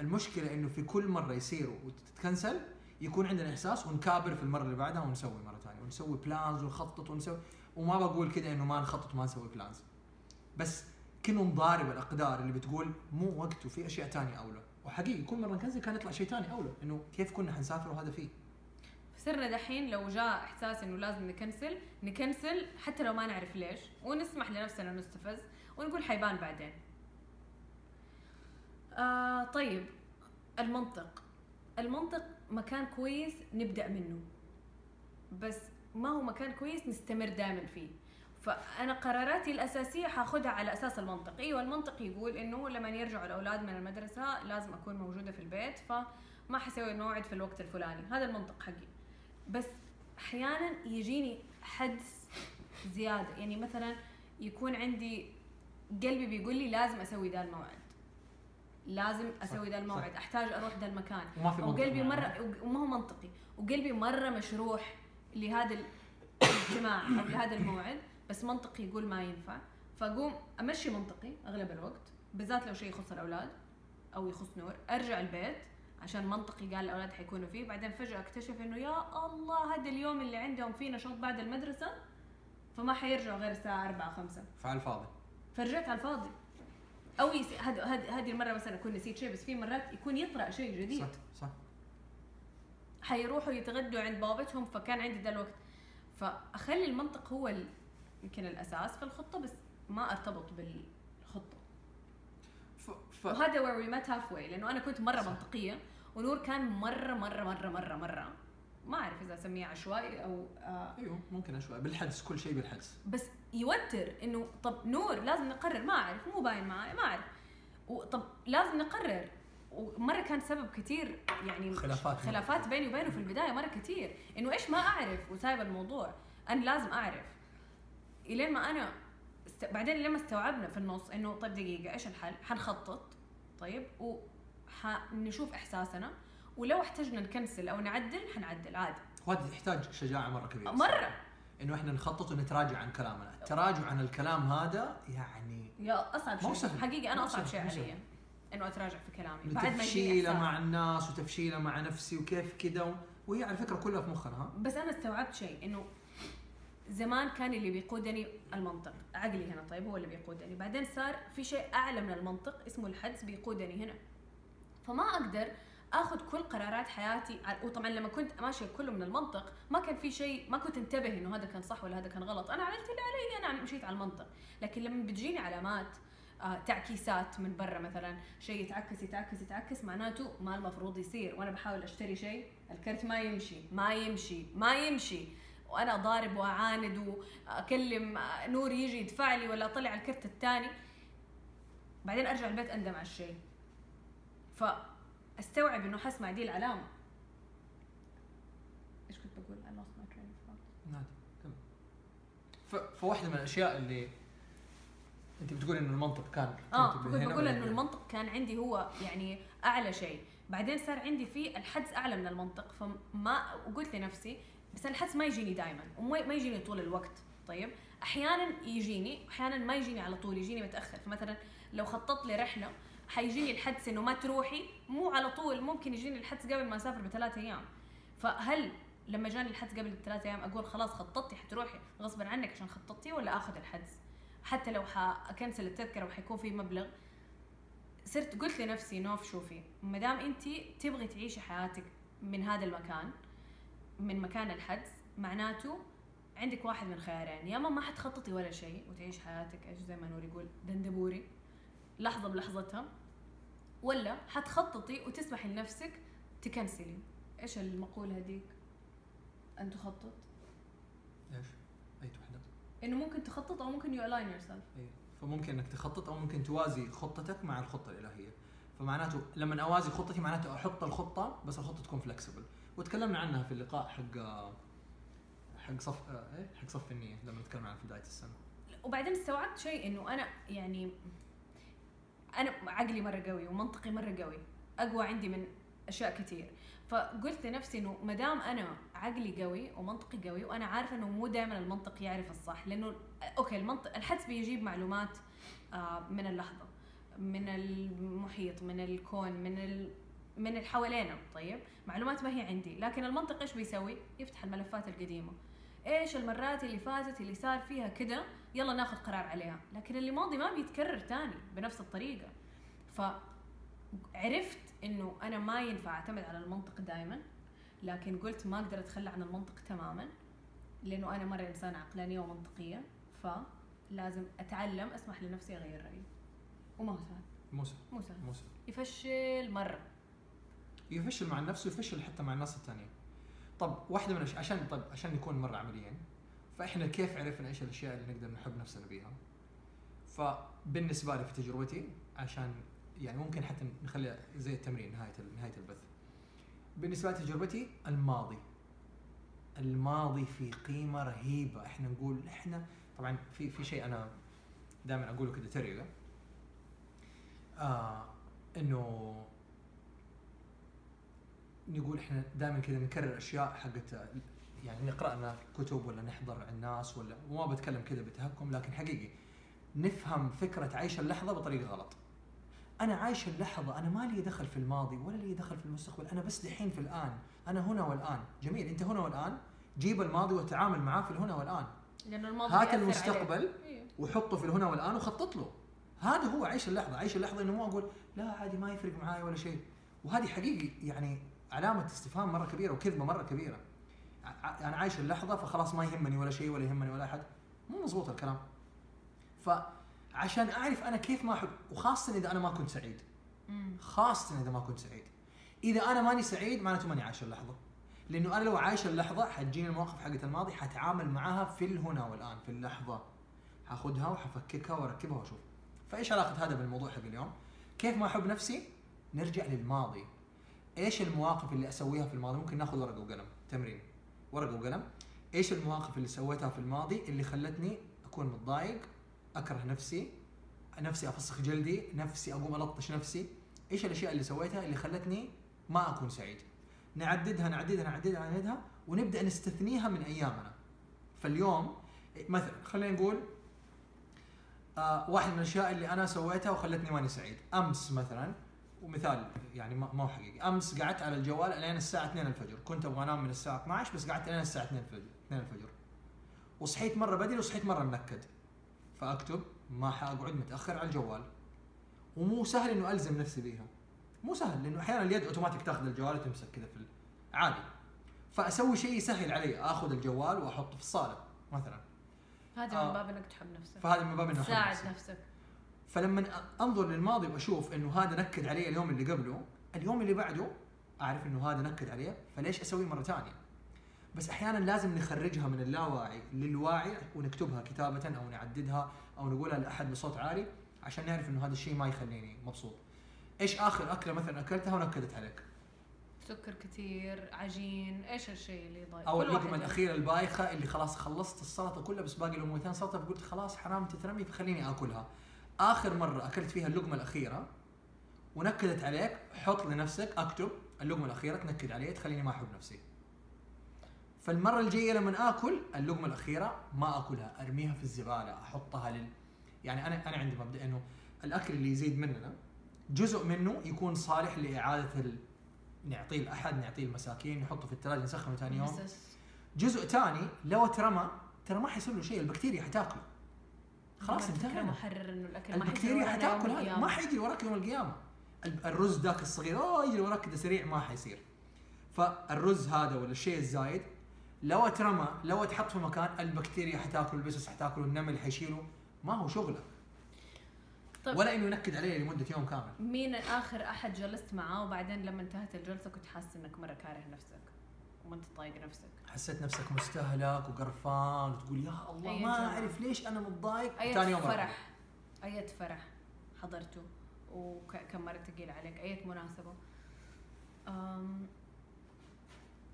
المشكلة إنه في كل مرة يصير وتتكنسل يكون عندنا إحساس ونكابر في المرة اللي بعدها ونسوي مرة ثانية ونسوي plans ونخطط ونسوي وما بقول كذا إنه ما نخطط وما نسوي plans بس كنا نضارب الأقدار اللي بتقول مو وقت وفي أشياء ثانية أولى. وحقيقي كل مرة نكنسل كان يطلع شيء ثاني أولى إنه كيف كنا حنسافر وهذا فيه. صرنا دحين لو جاء إحساس إنه لازم نكنسل نكنسل حتى لو ما نعرف ليش ونسمح لنفسنا نستفز ونقول حيبان بعدين. آه طيب المنطق. المنطق مكان كويس نبدأ منه بس ما هو مكان كويس نستمر دائما فيه. فأنا قراراتي الأساسية حاخذها على أساس المنطق. إيوه المنطق يقول إنه لما يرجعوا الأولاد من المدرسة لازم أكون موجودة في البيت فما حسوي الموعد في الوقت الفلاني. هذا المنطق حقي. بس أحيانا يجيني حدس زيادة. يعني مثلا يكون عندي قلبي بيقول لي لازم أسوي ذا الموعد. لازم أسوي ذا الموعد. صح. أحتاج أروح ذا المكان. وما في وقلبي. مرة وما هو منطقي. وقلبي مرة مشروح لهذا الإجتماع أو لهذا الموعد. بس منطقي يقول ما ينفع. فأقوم أمشي منطقي أغلب الوقت بالذات لو شيء يخص الأولاد أو يخص نور. أرجع البيت عشان منطقي قال الأولاد حيكونوا فيه. بعدين فجأة أكتشف إنه يا الله هذا اليوم اللي عندهم فيه نشاط بعد المدرسة فما حيرجعوا غير الساعة 4 5 فعل فاضي. فرجعت على الفاضي. أو هذه المرة مثلا اكون نسيت شيء بس في مرات يكون يطرأ شيء جديد. صح صح. حيروحوا يتغدوا عند بابتهم فكان عندي ذا الوقت. فأخلي المنطق هو يمكن الأساس في الخطة بس ما أرتبط بالخطة. ف... ف... وهذا where we met halfway لأنه أنا كنت مرة صح. منطقية ونور كان مرة مرة مرة مرة مرة. ما أعرف إذا اسميه عشوائي أو آه. أيوه ممكن اشوي بالحدس كل شيء بالحدس بس يوتر إنه طب نور لازم نقرر ما أعرف مو باين معي ما أعرف. وطب لازم نقرر. ومرة كان سبب كثير يعني خلافات. خلافات بيني وبينه في البداية مرة كثير إنه إيش ما أعرف وسايب الموضوع. أنا لازم أعرف. إلين ما أنا است... بعدين لما استوعبنا في النص إنه طيب دقيقة إيش الحل؟ حنخطط طيب وحنشوف إحساسنا ولو احتجنا نكنسل أو نعدل حنعدل عادي. وهذا يحتاج شجاعة مرة كبيرة مرة. إنه إحنا نخطط ونتراجع عن كلامنا. التراجع عن الكلام هذا يعني يا أصعب شيء. سهل. حقيقي أنا أصعب شيء. علي إنه أتراجع في كلامي. بعد ما تفشيلة. مع الناس وتفشيلة مع نفسي وكيف كذا و... وهي على فكرة كلها في مخنا. ها بس أنا استوعبت شيء إنه زمان كان اللي بيقودني المنطق عقلي هنا طيب هو اللي بيقودني. بعدين صار في شيء أعلى من المنطق اسمه الحدس بيقودني هنا. فما أقدر آخذ كل قرارات حياتي وطبعا لما كنت ماشية كله من المنطق ما كان في شيء ما كنت انتبه إنه هذا كان صح ولا هذا كان غلط. أنا عملت اللي علي أنا مشيت على المنطق. لكن لما بتجيني علامات آه تعكيسات من برا مثلا شيء يتعكس يتعكس يتعكس معناته ما المفروض يصير. وأنا بحاول أشتري شيء الكرت ما يمشي ما يمشي ما يمشي. وأنا ضارب وأعاند وأكلم نور يجي يدفع لي ولا اطلع الكرت الثاني بعدين أرجع البيت أندم على الشيء. فأستوعب إنه حسمع دي العلامه إيش كنت بقول؟ I lost my train of thought. نادي. فواحدة من الأشياء اللي أنت بتقول إنه المنطق كان آه كنت بقول إنه؟ المنطق كان عندي هو يعني أعلى شيء. بعدين صار عندي فيه الحدس أعلى من المنطق. فما وقلت لنفسي بس الحدس ما يجيني دائما وما ما يجيني طول الوقت طيب؟ أحيانا يجيني أحيانا ما يجيني على طول يجيني متأخر. فمثلا لو خططت لي رحلة حيجيني الحدس إنه ما تروحي مو على طول ممكن يجيني الحدس قبل ما أسافر بثلاث أيام. فهل لما جاني الحدس قبل بثلاث أيام أقول خلاص خططتي حتروحي غصبا عنك عشان خططتي ولا آخذ الحدس؟ حتى لو حأكنسل التذكرة وحيكون في مبلغ صرت قلت لنفسي نوف شوفي ما دام انت تبغي تعيشي حياتك من هذا المكان من مكان الحدس معناته عندك واحد من خيارين يا اما ما حتخططي ولا شيء وتعيش حياتك إيش زي ما نور يقول دندبوري لحظة بلحظتها ولا حتخططي وتسمحي لنفسك تكنسلي. إيش المقولة هذيك؟ أن تخطط؟ إيش؟ أي وحدة؟ إنه ممكن تخطط أو ممكن you align yourself فممكن إنك تخطط أو ممكن توازي خطتك مع الخطة الإلهية. فمعناته لما أوازي خطتي معناته أحط الخطة بس الخطة تكون flexible وتكلمنا عنها في اللقاء حق حق صف إيه؟ حق صف النيه لما نتكلم عن في بدايه السنة. وبعدين استوعبت شيء إنه أنا يعني أنا عقلي مرة قوي ومنطقي مرة قوي. أقوى عندي من أشياء كثير فقلت لنفسي إنه ما دام أنا عقلي قوي ومنطقي قوي وأنا عارفة إنه مو دائما المنطق يعرف الصح لأنه أوكي المنطق الحدس بيجيب معلومات آه، من اللحظة من المحيط من الكون من من اللي حوالينا طيب؟ معلومات ما هي عندي لكن المنطق إيش بيسوي؟ يفتح الملفات القديمة. إيش المرات اللي فاتت اللي صار فيها كده؟ يلا ناخذ قرار عليها. لكن اللي ماضي ما بيتكرر تاني بنفس الطريقة. فعرفت إنه أنا ما ينفع أعتمد على المنطق دائما لكن قلت ما أقدر أتخلى عن المنطق تماما لأنه أنا مرة إنسانة عقلانية ومنطقية. فلازم أتعلم أسمح لنفسي أغير رأيي. وما هو سهل مو سهل مو سهل مو سهل يفشل مرة. يفشل مع نفسه ويفشل حتى مع الناس الثانيين طب واحدة من الاشياء عشان طب عشان نكون مرة عمليين فإحنا كيف عرفنا إيش الأشياء اللي نقدر نحب نفسنا بيها؟ فبالنسبة لي في تجربتي عشان يعني ممكن حتى نخليها زي التمرين نهاية نهاية البث. بالنسبة لتجربتي الماضي. الماضي في قيمة رهيبة. إحنا نقول إحنا طبعا في في شيء أنا دائما أقوله كده تريقه آه إنه نقول إحنا دائما كذا نكرر أشياء حقت يعني نقرأ لنا كتب ولا نحضر الناس ولا وما بتكلم كذا بتهكم لكن حقيقي نفهم فكرة عيش اللحظة بطريقة غلط. أنا عايش اللحظة أنا ما لي دخل في الماضي ولا لي دخل في المستقبل أنا بس دحين في الآن أنا هنا والآن جميل أنت هنا والآن جيب الماضي وتعامل معاه في الهنا والآن لأنه الماضي هات المستقبل عليك. إيه. وحطه في الهنا والآن وخطط له هذا هو عيش اللحظة عيش اللحظة إنه مو أقول لا عادي ما يفرق معاي ولا شيء وهذه حقيقي يعني علامة استفهام مرة كبيرة وكذبة مرة كبيرة أنا عايش اللحظة فخلاص ما يهمني ولا شيء ولا يهمني ولا أحد مو مزبوط الكلام فعشان أعرف أنا كيف ما أحب وخاصة إذا أنا ما كنت سعيد مم. خاصة إذا ما كنت سعيد. إذا أنا ماني سعيد معناته ماني عايش اللحظة. لأنه أنا لو عايش اللحظة حتجيني المواقف حقت الماضي حتعامل معاها في الهنا والآن في اللحظة. حاخذها وحفككها وأركبها وأشوف. فإيش علاقة هذا بالموضوع حق اليوم؟ كيف ما أحب نفسي؟ نرجع للماضي. إيش المواقف اللي أسويها في الماضي؟ ممكن ناخذ ورقة وقلم، تمرين. ورقة وقلم. إيش المواقف اللي سويتها في الماضي اللي خلتني أكون متضايق، أكره نفسي، نفسي أفسخ جلدي، نفسي أقوم ألطش نفسي، إيش الأشياء اللي سويتها اللي خلتني ما أكون سعيد نعددها نعددها نعددها نعددها ونبدأ نستثنيها من أيامنا فاليوم مثلا خلينا نقول آه واحد من الأشياء اللي أنا سويتها وخلتني ماني سعيد أمس مثلا ومثال يعني ما ما هو حقيقي. أمس قعدت على الجوال لين الساعة 2 الفجر. كنت أبغى أنام من الساعة 12 بس قعدت لين الساعة 2 الفجر 2 الفجر. وصحيت مرة بدري وصحيت مرة منكد. فأكتب ما حأقعد متأخر على الجوال. ومو سهل إنه ألزم نفسي بيها. مو سهل لأنه أحيانا اليد أوتوماتيك تأخذ الجوال وتمسك كذا في عادي. فأسوي شيء يسهل علي آخذ الجوال وأحطه في الصالة مثلا. هذا آه. من باب إنك تحب نفسك. فهذا من باب أحب تساعد. نفسك. فلما انظر للماضي واشوف انه هذا نكد علي اليوم اللي قبله اليوم اللي بعده اعرف انه هذا نكد علي فليش اسويه مرة ثانية؟ بس أحيانا لازم نخرجها من اللاواعي للواعي ونكتبها كتابة أو نعددها أو نقولها لأحد بصوت عالي عشان نعرف إنه هذا الشيء ما يخليني مبسوط. إيش آخر أكلة مثلا أكلتها ونكدت عليك؟ سكر كثير عجين إيش الشيء اللي يضايق؟ أو اللقمه. الاخيره البايخة اللي خلاص خلصت السلطة كلها بس باقي لقمتين سلطة فقلت خلاص حرام تترمي فخليني آكلها. آخر مرة أكلت فيها اللقمة الأخيرة ونكدت عليك حط لنفسك أكتب اللقمة الأخيرة تنكد علي تخليني ما احب نفسي. فالمرة الجاية لما آكل اللقمة الأخيرة ما آكلها أرميها في الزبالة أحطها لل يعني أنا أنا عندي مبدأ إنه الأكل اللي يزيد مننا جزء منه يكون صالح لإعادة ال... نعطيه لأحد نعطيه المساكين نحطه في الثلاجه نسخنه ثاني يوم. جزء ثاني لو اترمى ترى ما حيصير له شيء البكتيريا حتاكله. خلاص انتهينا. محرر إنه الأكل البكتيريا حتاكل هذا. ما حيجي وراك يوم القيامة. ال- الرز ذاك الصغير أوه يجري وراك كذا سريع ما حيصير. فالرز هذا ولا الشيء الزايد لو اترمى لو اتحط في مكان البكتيريا حتاكله البسس حتاكله النمل حيشيله ما هو شغلك. طيب. ولا إنه ينكد عليه لمدة يوم كامل. مين آخر أحد جلست معاه وبعدين لما انتهت الجلسة كنت حاسس إنك مرة كاره نفسك؟ وما انت طايق نفسك. حسيت نفسك مستهلك وقرفان وتقول يا الله أي ما. أعرف ليش أنا متضايق. أية ثاني يوم. فرح. أية فرح حضرته وكم مرة ثقيل عليك. أية مناسبة. أم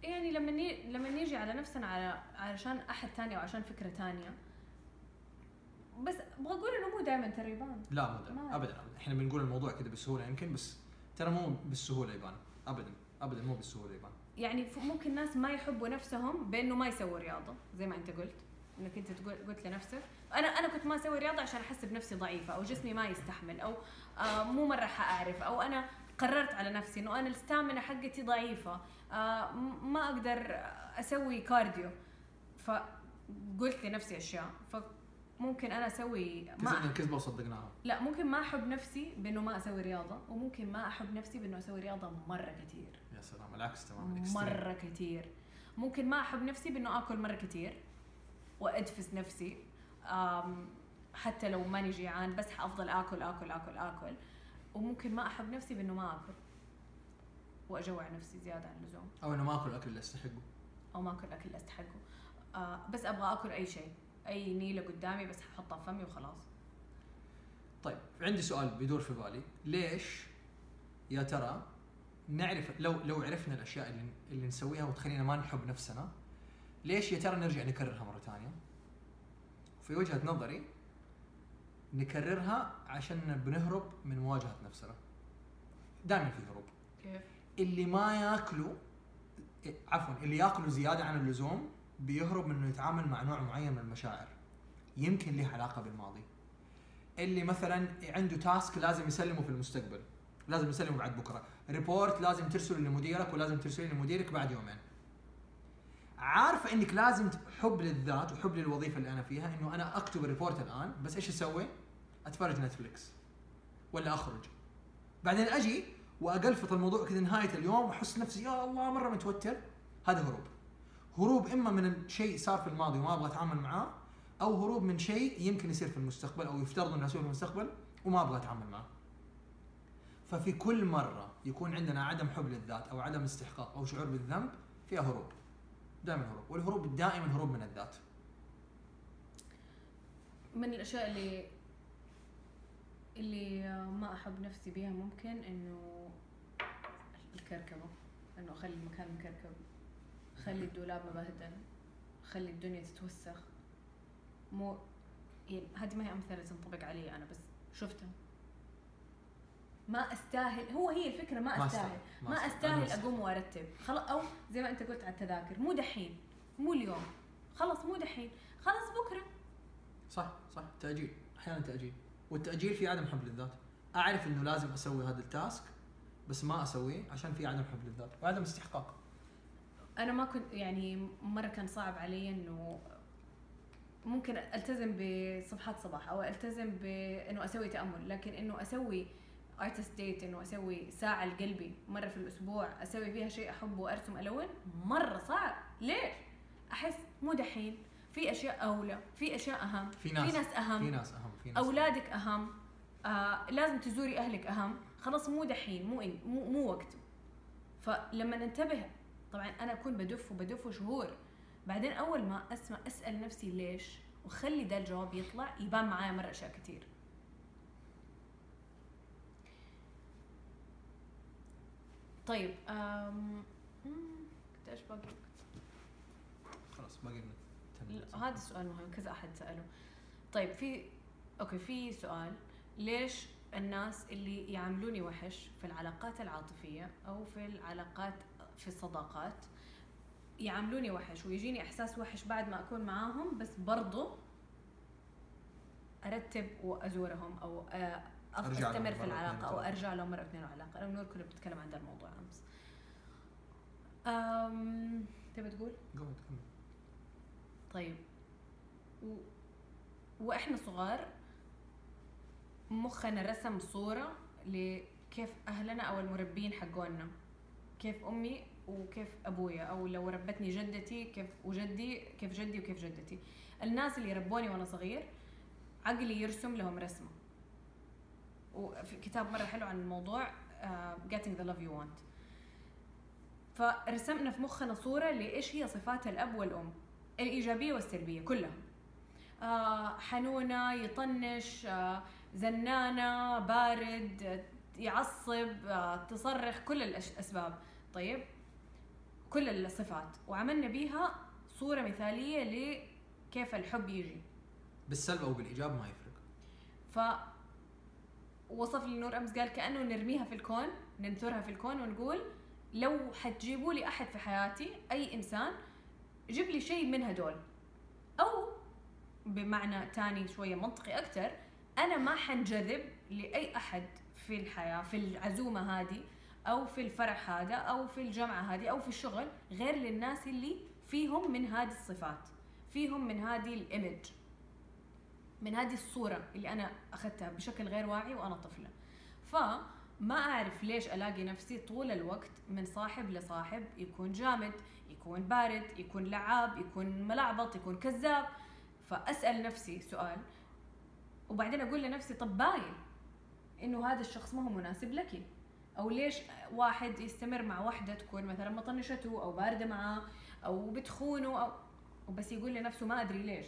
يعني لما ني... لما نيجي على نفسنا على علشان أحد ثاني أو عشان فكرة ثانية بس أبغى أقول إنه مو دائما ترى يبان لا مو دائما ما- ابدا. إحنا بنقول الموضوع كذا بسهولة يمكن بس ترى مو بالسهولة يبان. ابدا ابدا مو بالسهولة يبان. يعني ممكن ناس ما يحبوا نفسهم بأنه ما يسووا رياضة زي ما أنت قلت إنك أنت تقول قلت لنفسك. أنا أنا كنت ما أسوي رياضة عشان أحس بنفسي ضعيفة أو جسمي ما يستحمل أو آه مو مرة حأعرف أو أنا قررت على نفسي إنه أنا الستامنا حقتي ضعيفة آه ما أقدر أسوي كارديو. فقلت لنفسي أشياء. فممكن أنا أسوي ما الكذبة وصدقناها. لا ممكن ما أحب نفسي بأنه ما أسوي رياضة وممكن ما أحب نفسي بأنه أسوي رياضة مرة كثير يا سلام العكس تماما. مرة كثير ممكن ما أحب نفسي بإنه آكل مرة كثير وأدفس نفسي حتى لو ماني جيعان بس حأفضل آكل آكل آكل آكل. وممكن ما أحب نفسي بإنه ما آكل وأجوع نفسي زيادة عن اللزوم. أو إنه ما آكل الأكل اللي أستحقه. أو ما آكل اكل أستحقه. آه بس أبغى آكل أي شيء. أي نيلة قدامي بس ححطها في فمي وخلاص. طيب عندي سؤال بيدور في بالي. ليش يا ترى نعرف لو لو عرفنا الأشياء اللي اللي نسويها وتخلينا ما نحب نفسنا ليش يا ترى نرجع نكررها مرة ثانية؟ في وجهة نظري نكررها عشان بنهرب من مواجهة نفسنا. دائما في هروب. كيف؟ اللي ما ياكلوا عفوا اللي ياكلوا زيادة عن اللزوم بيهرب من إنه يتعامل مع نوع معين من المشاعر. يمكن له علاقة بالماضي. اللي مثلا عنده task لازم يسلمه في المستقبل لازم يسلمه بعد بكرة. report لازم ترسله لمديرك ولازم ترسله لمديرك بعد يومين. عارفه إنك لازم حب للذات وحب للوظيفة اللي أنا فيها إنه أنا أكتب ال report الآن بس إيش أسوي؟ أتفرج نتفلكس ولا أخرج. بعدين أجي وأقلفط الموضوع كذا نهاية اليوم وأحس نفسي يا الله مرة متوتر. هذا هروب. هروب إما من الشيء صار في الماضي وما أبغى أتعامل معاه أو هروب من شيء يمكن يصير في المستقبل أو يفترض إنه يصير في المستقبل وما أبغى أتعامل معاه ففي كل مرة يكون عندنا عدم حب للذات أو عدم استحقاق أو شعور بالذنب فيها هروب. دائما هروب. والهروب دائما هروب من الذات. من الأشياء اللي اللي ما أحب نفسي بيها ممكن إنه الكركبة. إنه أخلي المكان مكركب. خلي الدولاب مبهدل. خلي الدنيا تتوسخ. مو يعني هذه ما هي أمثلة تنطبق علي أنا بس شفتها. ما أستاهل هو هي الفكرة ما ما أستاهل أستاهل. ما أستاهل. أستاهل أقوم وأرتب. خلاص أو زي ما أنت قلت على التذاكر مو دحين مو اليوم. خلاص مو دحين. خلاص بكرة. صح صح. تأجيل. أحيانا تأجيل. والتأجيل في عدم حب للذات. أعرف إنه لازم أسوي هذا التاسك بس ما أسويه عشان في عدم حب للذات وعدم استحقاق. أنا ما كنت يعني مرة كان صعب علي إنه ممكن ألتزم بصفحات صباح أو ألتزم بإنه أسوي تأمل لكن إنه أسوي ارتست ديت إنه أسوي ساعة لقلبي مرة في الأسبوع أسوي فيها شيء أحبه وأرسم ألون مرة صعب. ليش؟ أحس مو دحين. في أشياء أولى في أشياء أهم في ناس في ناس أهم. في ناس أهم في ناس أولادك أهم. آه لازم تزوري أهلك أهم. خلاص مو دحين مو إن مو, مو وقته فلما ننتبه طبعا أنا أكون بدف وبدف شهور. بعدين أول ما أسمع أسأل نفسي ليش؟ وخلي ده الجواب يطلع يبان معايا مرة أشياء كثير طيب أم... كنت إيش باقي خلاص باقي لنا 10 لا، minutes. هذا سؤال مهم كذا أحد سأله. طيب في أوكي في سؤال. ليش الناس اللي يعاملوني وحش في العلاقات العاطفية أو في العلاقات في الصداقات يعاملوني وحش ويجيني إحساس وحش بعد ما أكون معاهم بس برضو أرتب وأزورهم أو أستمر في العلاقة أو. أرجع لهم مرة اثنين علاقه أنا ونور كنا بنتكلم عن ده الموضوع أمس أم... تبي تقول؟ كمل. طيب و... وإحنا صغار مخنا رسم صورة لكيف أهلنا أو المربين حقونا كيف أمي وكيف أبويا أو لو ربتني جدتي كيف وجدي كيف جدي وكيف جدتي الناس اللي ربوني وأنا صغير عقلي يرسم لهم رسمة وفي كتاب مرة حلو عن الموضوع uh, Getting the Love You Want. فرسمنا في مخنا صورة لإيش هي صفات الأب والأم الإيجابية والسلبية كلها. آه حنونة يطنش آه زنانة بارد آه، يعصب آه تصرخ كل الأسباب. طيب كل الصفات. وعملنا بيها صورة مثالية لكيف الحب يجي. بالسلب أو بالإيجاب ما يفرق. ف وصف لي نور أمس قال كأنه نرميها في الكون ننثرها في الكون ونقول لو حتجيبوا لي أحد في حياتي أي إنسان جيب لي شيء من هدول. أو بمعنى تاني شوية منطقي أكثر أنا ما حنجذب لأي أحد في الحياة في العزومة هذه أو في الفرح هذا أو في الجامعة هذه أو في الشغل غير للناس اللي فيهم من هذه الصفات فيهم من هذه الإيمج. من هذه الصورة اللي أنا أخذتها بشكل غير واعي وأنا طفلة. فما أعرف ليش ألاقي نفسي طول الوقت من صاحب لصاحب يكون جامد يكون بارد يكون لعاب يكون ملعبط يكون كذاب. فأسأل نفسي سؤال وبعدين أقول لنفسي طب باين إنه هذا الشخص ما هو مناسب لك. أو ليش واحد يستمر مع واحدة تكون مثلا مطنشته أو باردة معاه أو بتخونه أو وبس يقول لنفسه ما أدري ليش.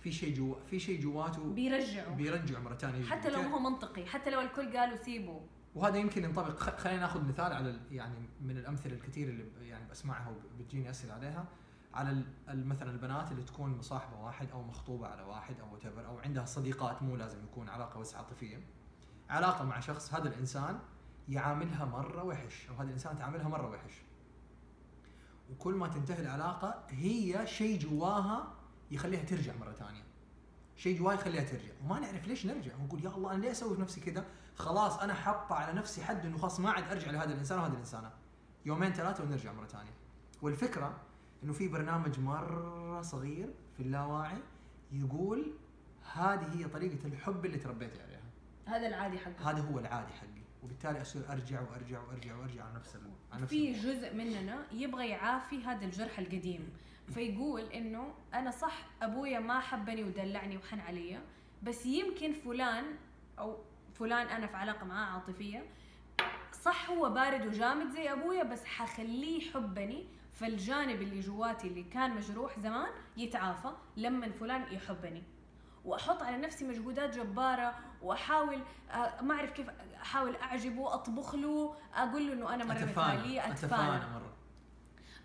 في شيء جوا في شيء جواته بيرجعه بيرجع مرة ثانية حتى لو هو منطقي حتى لو الكل قالوا سيبه وهذا يمكن ينطبق. خلينا ناخذ مثال على يعني من الأمثلة الكثير اللي يعني بسمعها وبتجيني أسئلة عليها. على مثلا البنات اللي تكون مصاحبة واحد أو مخطوبة على واحد أو whatever أو عندها صديقات مو لازم يكون علاقة بس عاطفية. علاقة مع شخص هذا الإنسان يعاملها مرة وحش أو هذه الإنسان تعاملها مرة وحش. وكل ما تنتهي العلاقة هي شيء جواها يخليها ترجع مرة ثانية. شيء جواها يخليها ترجع. وما نعرف ليش نرجع. ونقول يا الله أنا ليه أسوي في نفسي كذا؟ خلاص أنا حاطه على نفسي حد إنه خلاص ما عاد أرجع لهذا الإنسان وهذه الإنسانة. يومين ثلاثة ونرجع مرة ثانية. والفكرة إنه في برنامج مرة صغير في اللاواعي يقول هذه هي طريقة الحب اللي تربيتي عليها. هذا العادي حقه. هذا هو العادي حقي. وبالتالي أصير أرجع وأرجع وأرجع وأرجع على نفس على نفس في. جزء مننا يبغى يعافي هذا الجرح القديم. فيقول إنه أنا صح أبويا ما حبني ودلعني وحن علي بس يمكن فلان أو فلان أنا في علاقة معاه عاطفية صح هو بارد وجامد زي أبويا بس حخليه يحبني فالجانب اللي جواتي اللي كان مجروح زمان يتعافى لما فلان يحبني. وأحط على نفسي مجهودات جبارة وأحاول آه، ما أعرف كيف أحاول أعجبه أطبخ له أقول له إنه أنا مرة مثالية أتفانى مرة.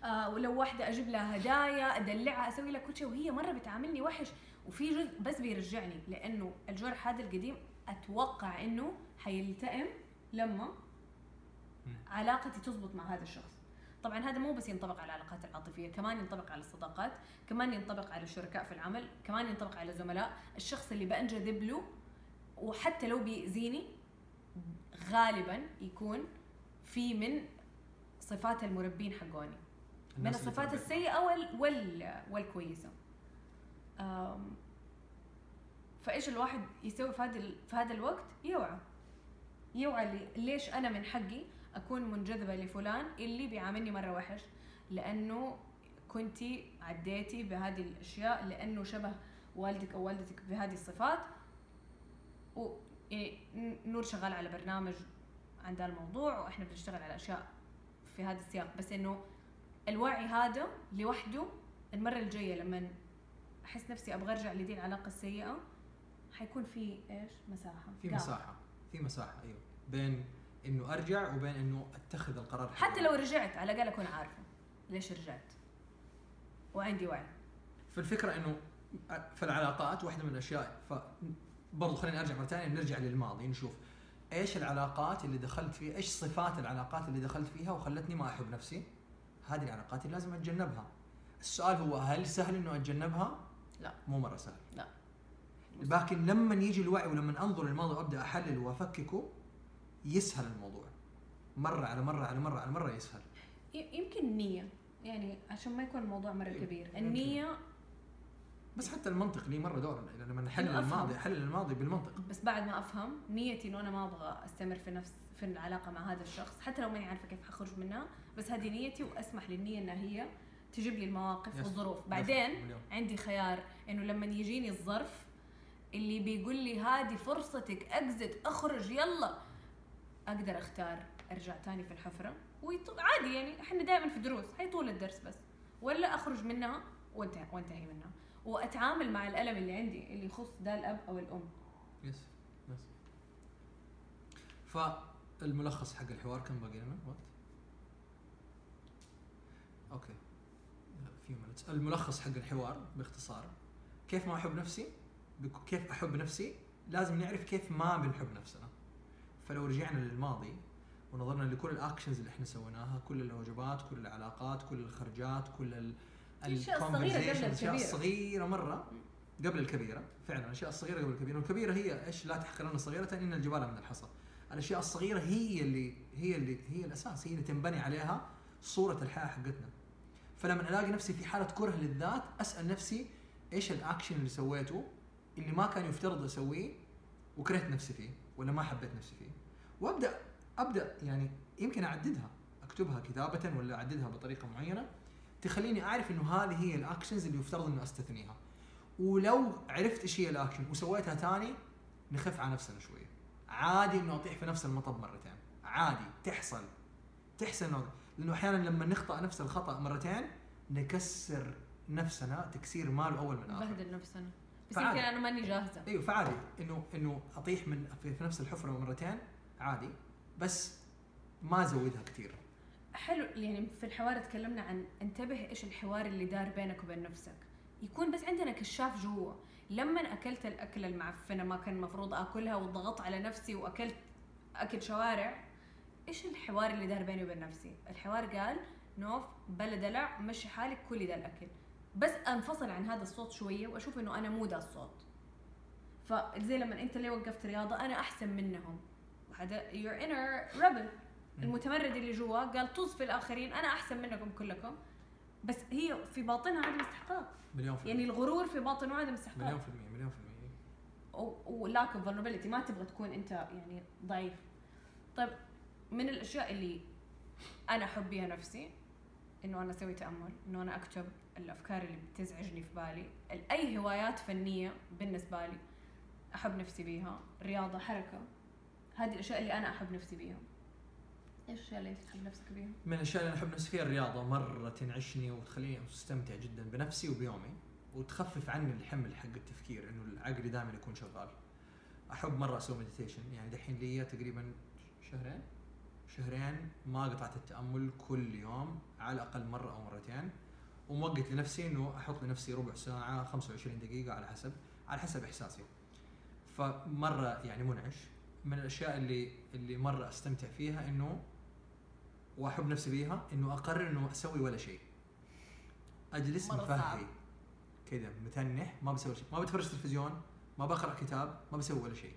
آه ولو واحدة أجيب لها هدايا أدلعها أسوي لها كل شيء. وهي مرة بتعاملني وحش. وفي جزء بس بيرجعني لأنه الجرح هذا القديم أتوقع إنه حيلتئم لما علاقتي تزبط مع هذا الشخص. طبعا هذا مو بس ينطبق على العلاقات العاطفية كمان ينطبق على الصداقات كمان ينطبق على الشركاء في العمل كمان ينطبق على الزملاء. الشخص اللي بنجذب له وحتى لو بيأذيني غالبا يكون في من صفات المربين حقوني. من الصفات. السيئة وال وال والكويسة. فإيش الواحد يسوي في هذا في هذا الوقت؟ يوعى. يوعى لي- ليش أنا من حقي أكون منجذبة لفلان اللي بيعاملني مرة وحش؟ لأنه كنتي عديتي بهذه الأشياء لأنه شبه والدك أو والدتك بهذه الصفات. و يعني نور شغال على برنامج عن ذا الموضوع وإحنا بنشتغل على أشياء في هذا السياق. بس إنه الوعي هذا لوحده المرة الجاية لما أحس نفسي أبغى أرجع لدي العلاقه السيئه حيكون في إيش؟ مساحة. في. مساحة. في مساحة أيوه. بين إنه أرجع وبين إنه أتخذ القرار حتى. لو رجعت على الأقل أكون عارفة ليش رجعت. وعندي وعي. فالفكرة إنه في العلاقات واحدة من الأشياء ف برضو خليني أرجع مرة ثانية نرجع للماضي نشوف إيش العلاقات اللي دخلت فيها إيش صفات العلاقات اللي دخلت فيها وخلتني ما أحب نفسي؟ هذه العلاقات اللي لازم أتجنبها. السؤال هو هل سهل إنه أتجنبها؟ لا. مو مرة سهل. لا. لكن لما يجي الوعي ولما أنظر للماضي وأبدأ أحلل وافككه يسهل الموضوع. مرة على مرة على مرة على مرة يسهل. يمكن النيه يعني عشان ما يكون الموضوع مرة إيه، كبير. النية بس حتى المنطق ليه مرة دور. لما نحلل. الماضي أحلل الماضي بالمنطق. بس بعد ما أفهم نيتي إنه أنا ما أبغى أستمر في نفس في العلاقة مع هذا الشخص حتى لو ماني عارفة كيف حخرج منها بس هذه نيتي وأسمح للنيه إنها هي تجيب لي المواقف. والظروف. بعدين. عندي خيار إنه لما يجيني الظرف اللي بيقول لي هذه فرصتك أكزت أخرج يلا أقدر أختار أرجع تاني في الحفرة. ويط... عادي يعني إحنا دائما في دروس حيطول الدرس بس. ولا أخرج منها وانتهي وانتهي منها. وأتعامل مع الألم اللي عندي اللي يخص ده الأب أو الأم. يس يس. فالملخص حق الحوار كم باقي لنا؟ وقت؟ okay few minutes. الملخص حق الحوار باختصار. كيف ما أحب نفسي؟ كيف أحب نفسي؟ لازم نعرف كيف ما بنحب نفسنا. فلو رجعنا للماضي ونظرنا لكل ال actions اللي إحنا سويناها كل الوجبات كل العلاقات كل الخرجات كل ال الأشياء الصغيرة قبل ال conversations، الاشياء الكبيرة. الصغيره مرة قبل الكبيرة. فعلا الاشياء الصغيره قبل الكبيرة. والكبيرة هي إيش؟ لا تحقرن صغيرة إن الجبال من الحصى. الأشياء الصغيرة هي اللي هي اللي هي الأساس هي اللي تنبني عليها صورة الحياة حقتنا. فلما ألاقي نفسي في حالة كره للذات أسأل نفسي إيش الاكشن اللي سويته اللي ما كان يفترض أسويه وكرهت نفسي فيه ولا ما حبيت نفسي فيه. وابدا أبدأ يعني يمكن أعددها أكتبها كتابة ولا أعددها بطريقة معينة تخليني أعرف إنه هذه هي ال actions اللي يفترض إنه أستثنيها. ولو عرفت إيش هي الاكشن وسويتها تاني نخف على نفسنا شوية عادي إنه اطيح في نفس المطب مرتين. عادي تحصل. تحصل إنه- لأنه أحيانا لما نخطأ نفس الخطأ مرتين نكسر نفسنا تكسير ما له أول من آخر. نبهدل نفسنا. بس. يمكن أنا ماني جاهزة. إيوه فعادي. إنه إنه أطيح من في, في نفس الحفرة مرتين عادي. بس ما أزودها كثير حلو. يعني في الحوار تكلمنا عن انتبه إيش الحوار اللي دار بينك وبين نفسك. يكون بس عندنا كشاف جوا. لما أكلت الاكله المعفنة ما كان المفروض آكلها وضغطت على نفسي وأكلت أكل شوارع إيش الحوار اللي دار بيني وبين نفسي؟ الحوار قال نوف بلا دلع مشي حالك كلي ذا الأكل. بس أنفصل عن هذا الصوت شوية وأشوف إنه أنا مو ذا الصوت. فزي لما أنت ليه وقفت رياضة أنا أحسن منهم. وهذا your inner rebel. المتمرد اللي جوا قال طز في الآخرين أنا أحسن منكم كلكم. بس هي في باطنها عدم استحقاق. مليون في يعني الغرور في باطنه عدم مليون استحقاق في المية مليون في المية. ولاك اوف vulnerability ما تبغى تكون أنت يعني ضعيف. طيب من الأشياء اللي أنا أحب بيها نفسي إنه أنا أسوي تأمل إنه أنا أكتب الأفكار اللي بتزعجني في بالي أي هوايات فنية بالنسبة لي أحب نفسي بيها رياضة حركة هذه الأشياء اللي أنا أحب نفسي بيها. إيش الاشياء اللي أنت تحب نفسك بيها من الأشياء اللي أنا أحب نفسي فيها الرياضة مرة تنعشني وتخليني أستمتع جدا بنفسي وبيومي وتخفف عني الحمل حق التفكير إنه العقل دائما يكون شغال. أحب مرة أسوي مديتيشن يعني دحين لي تقريبا شهرين شهرين ما قطعت التأمل كل يوم على الأقل مرة أو مرتين وموقت لنفسي إنه أحط لنفسي ربع ساعة 25 دقيقة على حسب على حسب إحساسي. فمرة يعني منعش. من الأشياء اللي اللي مرة أستمتع فيها إنه واحب نفسي بيها إنه أقرر إنه أسوي ولا شيء. أجلس. مفهي. كذا متنح ما بسوي شيء. ما بتفرج تلفزيون ما بقرأ كتاب ما بسوي ولا شيء.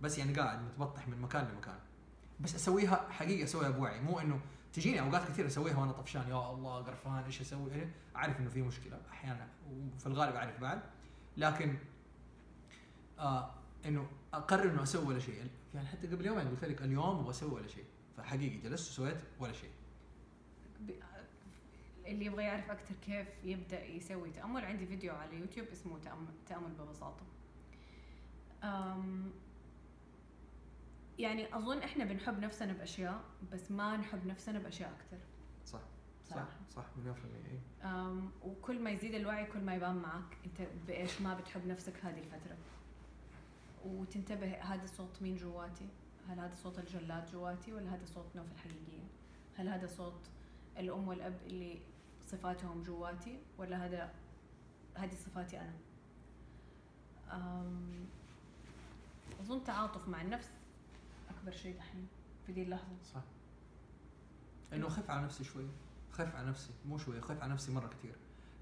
بس يعني قاعد متبطح من مكان لمكان. بس أسويها حقيقة أسويها بوعي. مو إنه تجيني أوقات كثير أسويها وأنا طفشان. يا الله قرفان إيش أسوي؟ إيه؟ أعرف إنه في مشكلة. أحيانا وفي الغالب أعرف بعد. لكن آه إنه أقرر إنه أسوي ولا شيء. يعني حتى قبل يومين قلت لك اليوم أبغى أسوي ولا شيء. فحقيقي جلست وسويت ولا شيء. اللي يبغى يعرف أكثر كيف يبدأ يسوي تأمل عندي فيديو على يوتيوب اسمه تامل, تأمل ببساطة. أم يعني أظن إحنا بنحب نفسنا بأشياء بس ما نحب نفسنا بأشياء أكثر صح. صح. صح مليون في المية إيه. أم وكل ما يزيد الوعي كل ما يبان معك أنت بإيش ما بتحب نفسك هذه الفترة. وتنتبه هذا صوت مين جواتي. هل هذا صوت الجلاد جواتي ولا هذا صوت نوف الحقيقية؟ هل هذا صوت الأم والأب اللي صفاتهم جواتي ولا هذا هذه صفاتي أنا؟ أم أظن تعاطف مع النفس أكبر شيء دحين في دي اللحظة. صح. إنه خف على نفسي شوي. خف على نفسي مو شوي خف على نفسي مرة كثير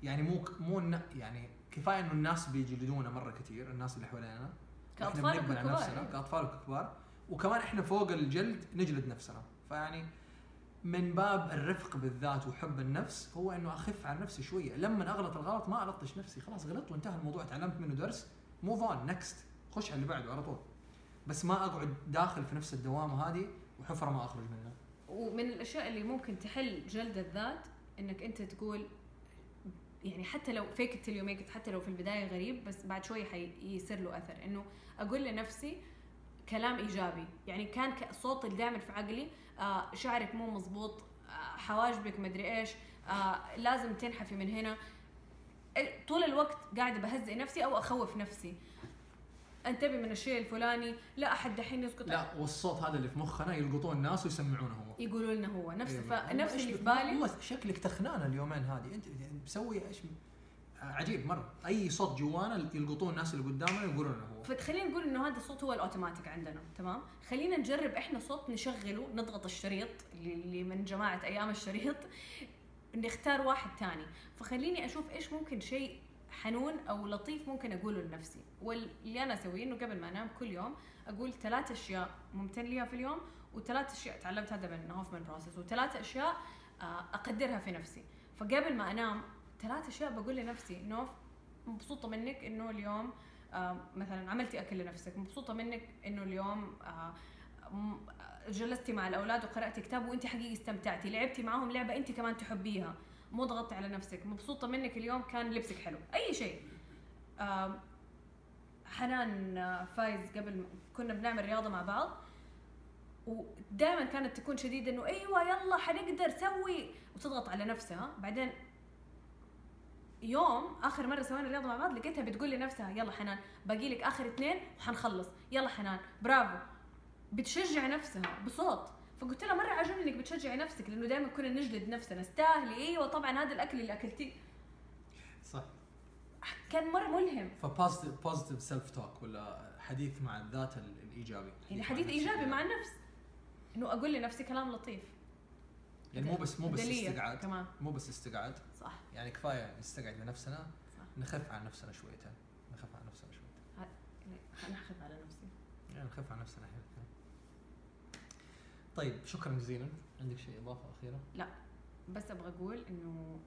يعني مو مو يعني كفاية إنه الناس بيجلدونا مرة كثير الناس اللي حوالينا. كاطفال وكبار نفسنا. إيه. كاطفال وكبار وكمان إحنا فوق الجلد نجلد نفسنا. فيعني من باب الرفق بالذات وحب النفس هو إنه أخف على نفسي شوية. لما أغلط الغلط ما الطش نفسي. خلاص غلطت وانتهى الموضوع. تعلمت منه درس. move on next خش على اللي بعده على طول. بس ما أقعد داخل في نفس الدوامة هذه وحفرة ما أخرج منها. ومن الأشياء اللي ممكن تحل جلد الذات إنك أنت تقول يعني حتى لو fake till you make حتى لو في البداية غريب بس بعد شوي حيصير له أثر. إنه أقول لنفسي كلام إيجابي. يعني كان الصوت اللي دائما في عقلي آه شعرك مو مزبوط آه حواجبك مدري إيش آه لازم تنحفي من هنا. طول الوقت قاعدة بهزئ نفسي أو أخوف نفسي. انتبه من الشيء الفلاني؟ لا أحد دحين يسكت لا والصوت هذا اللي في مخنا يلقطون الناس ويسمعونه هو. يقولوا لنا هو. نفس أيوة. فنفس اللي في بالي. والله شكلك تخنانه اليومين هذه. أنت مسوي إيش عجيب مرة. أي صوت جوانا يلقطون الناس اللي قدامنا يقولون إنه هو. فتخلينا نقول إنه هذا الصوت هو الأوتوماتيك عندنا تمام؟ خلينا نجرب إحنا صوت نشغله نضغط الشريط اللي من جماعة أيام الشريط نختار واحد تاني فخليني أشوف إيش ممكن شيء حنون أو لطيف ممكن أقوله لنفسي. واللي أنا أسويه إنه قبل ما أنام كل يوم أقول ثلاث أشياء ممتن ليها في اليوم وثلاث أشياء تعلمت هذا من هوفمان بروسس وثلاث أشياء آه، أقدرها في نفسي. فقبل ما أنام ثلاث أشياء بقول لنفسي نوف مبسوطة منك إنه اليوم آه، مثلا عملتي أكل لنفسك مبسوطة منك إنه اليوم آه، م- جلستي مع الأولاد وقرأتي كتاب وأنت حقيقي استمتعتي لعبتي معاهم لعبة أنت كمان تحبيها مو ضغطتي على نفسك مبسوطة منك اليوم كان لبسك حلو أي شيء. آم، حنان آه، فايز قبل كنا بنعمل رياضة مع بعض ودائما كانت تكون شديدة إنه أيوه يلا حنقدر سوي وتضغط على نفسها. بعدين يوم آخر مرة سوينا رياضه مع بعض لقيتها بتقول لنفسها يلا حنان باقي لك آخر اثنين وحنخلص. يلا حنان برافو. بتشجع نفسها بصوت. فقلت لها مرة عجبني إنك بتشجعي نفسك لأنه دائما كنا نجلد نفسنا. استاهلي. إيوه طبعا هذا الأكل اللي أكلتيه. صح. كان مرة ملهم. ف positive positive self talk ولا حديث مع الذات ال- الإيجابي؟ يعني مع حديث نفسك. إيجابي مع النفس. إنه أقول لنفسي كلام لطيف. يعني مو بس مو بس استقعاد كمان. مو بس استقعاد صح. يعني كفاية نستقعد لنفسنا. صح. نخف عن نفسنا شويتين نخف عن نفسنا شويتين يعني حنحخذ على نفسي. يعني نخف عن نفسنا حيل. طيب شكرا جزيلا. عندك شيء إضافة أخيرة؟ بس أبغى أقول إنه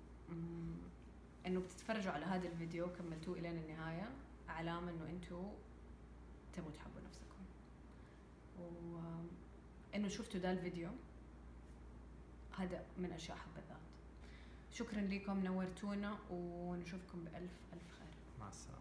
إنه بتتفرجوا على هذا الفيديو. كملتوه إلى النهاية. علامه إنه أنتم تبغوا تحبوا نفسكم. وانه شفتوا ده الفيديو. هذا من أشياء حب الذات. شكرا لكم نورتونا ونشوفكم بألف ألف خير. مع السلامة.